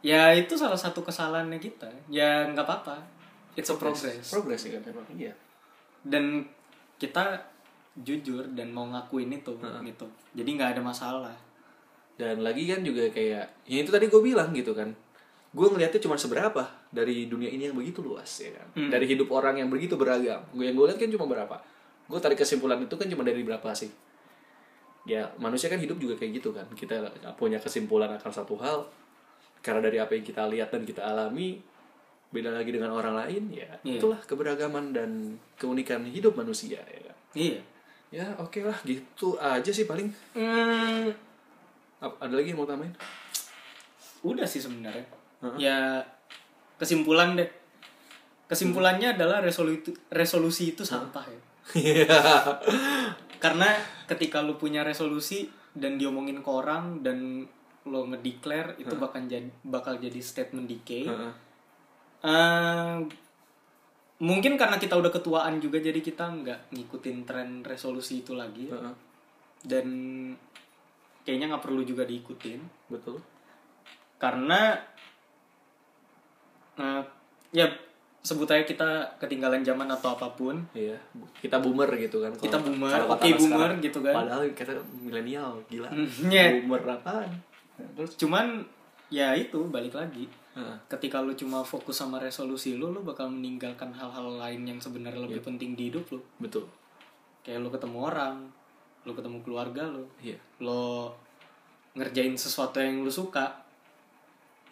Ya itu salah satu kesalahannya kita. Ya nggak apa-apa, it's a progress. progres sih kan memang iya Dan kita jujur dan mau ngakuin itu, gitu. Jadi nggak ada masalah. dan lagi kan juga kayak ya itu tadi gue bilang gitu kan gue ngelihatnya cuma seberapa dari dunia ini yang begitu luas ya kan Hmm. dari hidup orang yang begitu beragam gue yang gue lihat kan cuma berapa gue tarik kesimpulan itu kan cuma dari berapa sih ya manusia kan hidup juga kayak gitu kan kita punya kesimpulan akan satu hal karena dari apa yang kita lihat dan kita alami beda lagi dengan orang lain ya Iya. itulah keberagaman dan keunikan hidup manusia ya kan Iya. ya oke lah gitu aja sih paling Hmm, Ap- ada lagi yang mau tambahin udah sih sebenarnya. Ya kesimpulan deh. Kesimpulannya adalah resolusi resolusi itu sampah ya. Iya. Karena ketika lu punya resolusi dan diomongin ke orang dan lo ngedeclare itu bakal jadi bakal jadi statement decay Heeh. Eh, mungkin karena kita udah ketuaan juga jadi kita nggak ngikutin tren resolusi itu lagi. Heeh. dan kayaknya nggak perlu juga diikutin Betul. karena eh, ya sebut aja kita ketinggalan zaman atau apa pun Iya, kita boomer gitu kan. Kita boomer, oke anak boomer sekarang. gitu kan. Padahal kita milenial, gila. Hmm, yeah. Boomer apaan? Terus cuman ya itu balik lagi ketika lu cuma fokus sama resolusi lu lu bakal meninggalkan hal-hal lain yang sebenarnya lebih penting di hidup lu betul. kayak lu ketemu orang lu ketemu keluarga lu Iya. lo ngerjain sesuatu yang lu suka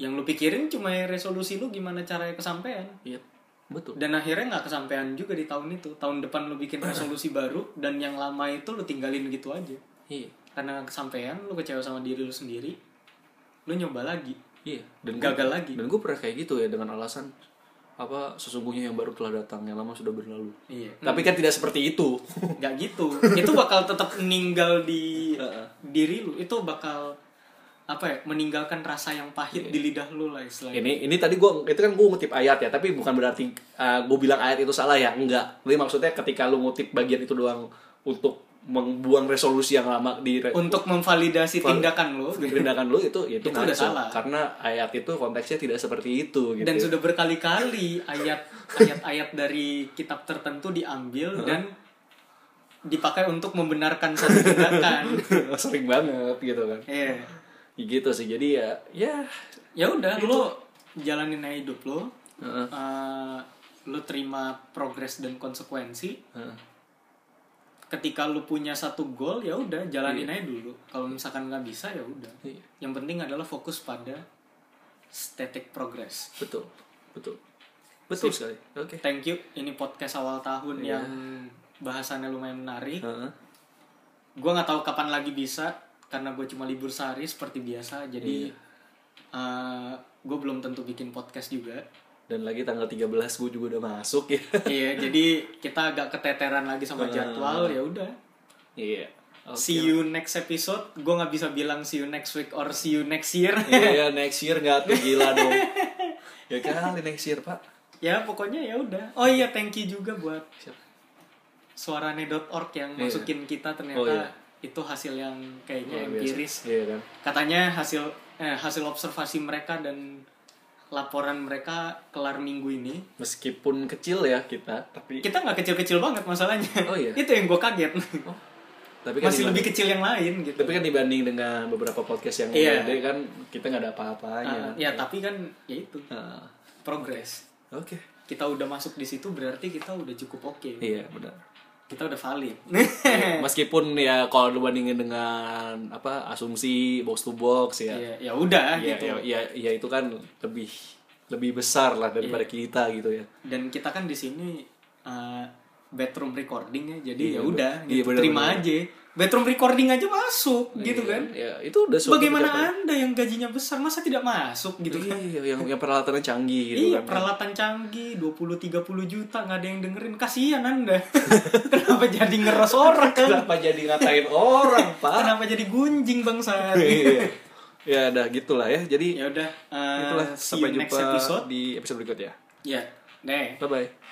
yang lu pikirin cuma resolusi lu gimana caranya kesampaian Iya. Betul. dan akhirnya nggak kesampaian juga di tahun itu tahun depan lu bikin resolusi baru dan yang lama itu lu tinggalin gitu aja Iya. karena nggak kesampaian lu kecewa sama diri lu sendiri lu nyoba lagi Iya, dan Gagal lagi. Dan gue pernah kayak gitu ya dengan alasan apa sesungguhnya yang baru telah datang, yang lama sudah berlalu. iya Tapi kan tidak seperti itu. nggak gitu itu bakal tetap meninggal di diri lu itu bakal apa ya meninggalkan rasa yang pahit di lidah lu lah istilahnya ini ini tadi gue itu kan gue ngutip ayat ya, tapi bukan berarti gue bilang ayat itu salah ya, enggak. Jadi maksudnya ketika lu ngutip bagian itu doang untuk membuang resolusi yang lama di untuk memvalidasi Val- tindakan lu tindakan lu itu ya itu, Itu udah salah. karena ayat itu konteksnya tidak seperti itu gitu. dan ya. sudah berkali-kali ayat ayat-ayat dari kitab tertentu diambil dan dipakai untuk membenarkan satu tindakan (laughs) sering banget gitu kan. Iya. Gitu sih. Jadi ya ya ya udah lu jalanin aja hidup lu Heeh. Eh, lu terima progres dan konsekuensi Heeh. ketika lu punya satu goal ya udah jalanin aja dulu kalau misalkan nggak bisa ya udah Iya. yang penting adalah fokus pada static progress betul betul betul Sip. sekali. Oke. thank you ini podcast awal tahun Iya. yang bahasannya lumayan menarik Heeh. gue nggak tahu kapan lagi bisa karena gue cuma libur sehari seperti biasa jadi Iya. gue belum tentu bikin podcast juga Dan lagi tanggal 13 gue juga udah masuk ya. (laughs) iya jadi kita agak keteteran lagi sama Ah. jadwal ya udah Iya. Oke. see you next episode gue nggak bisa bilang see you next week or see you next year Iya, (laughs) next year nggak tuh gila dong. ya kali next year, Pak. ya pokoknya ya udah oh iya thank you juga buat suarane.org yang Iya. masukin kita ternyata Oh, iya. Itu hasil yang kayaknya empiris Iya kan. katanya hasil eh, hasil observasi mereka dan laporan mereka kelar minggu ini Meskipun kecil ya kita, tapi kita nggak kecil-kecil banget masalahnya Oh, iya. (laughs) itu yang gue kaget tapi kan masih dibanding- lebih kecil yang lain gitu Tapi kan dibanding dengan beberapa podcast yang Iya. gede kan kita nggak ada apa-apanya. Ah, ya tapi kan ya itu Ah, progress Oke. kita udah masuk di situ berarti kita udah cukup oke Iya, benar. Kita udah valid. (laughs) Ya, meskipun ya kalau dibandingin dengan apa asumsi box to box ya. Ya ya udah ya, gitu. ya, ya, ya itu kan lebih lebih besar lah daripada kita gitu ya. Dan kita kan di sini uh, bedroom recording ya jadi Iya, ya udah iya, gitu. bener, terima bener. aja bedroom recording aja masuk gitu Iya, kan? ya itu udah suatu bagaimana pencapaian. anda yang gajinya besar masa tidak masuk gitu kan? Iya yang yang peralatannya canggih gitu iya kan. peralatan canggih 20-30 juta nggak ada yang dengerin. Kasihan anda. (laughs) Kenapa jadi ngeros orang? Kenapa jadi ngatain orang pak? Kenapa jadi gunjing bangsa Iya. ya udah gitulah ya. Jadi ya udah uh, itulah. sampai jumpa episode. di episode berikutnya. Ya deh. Bye bye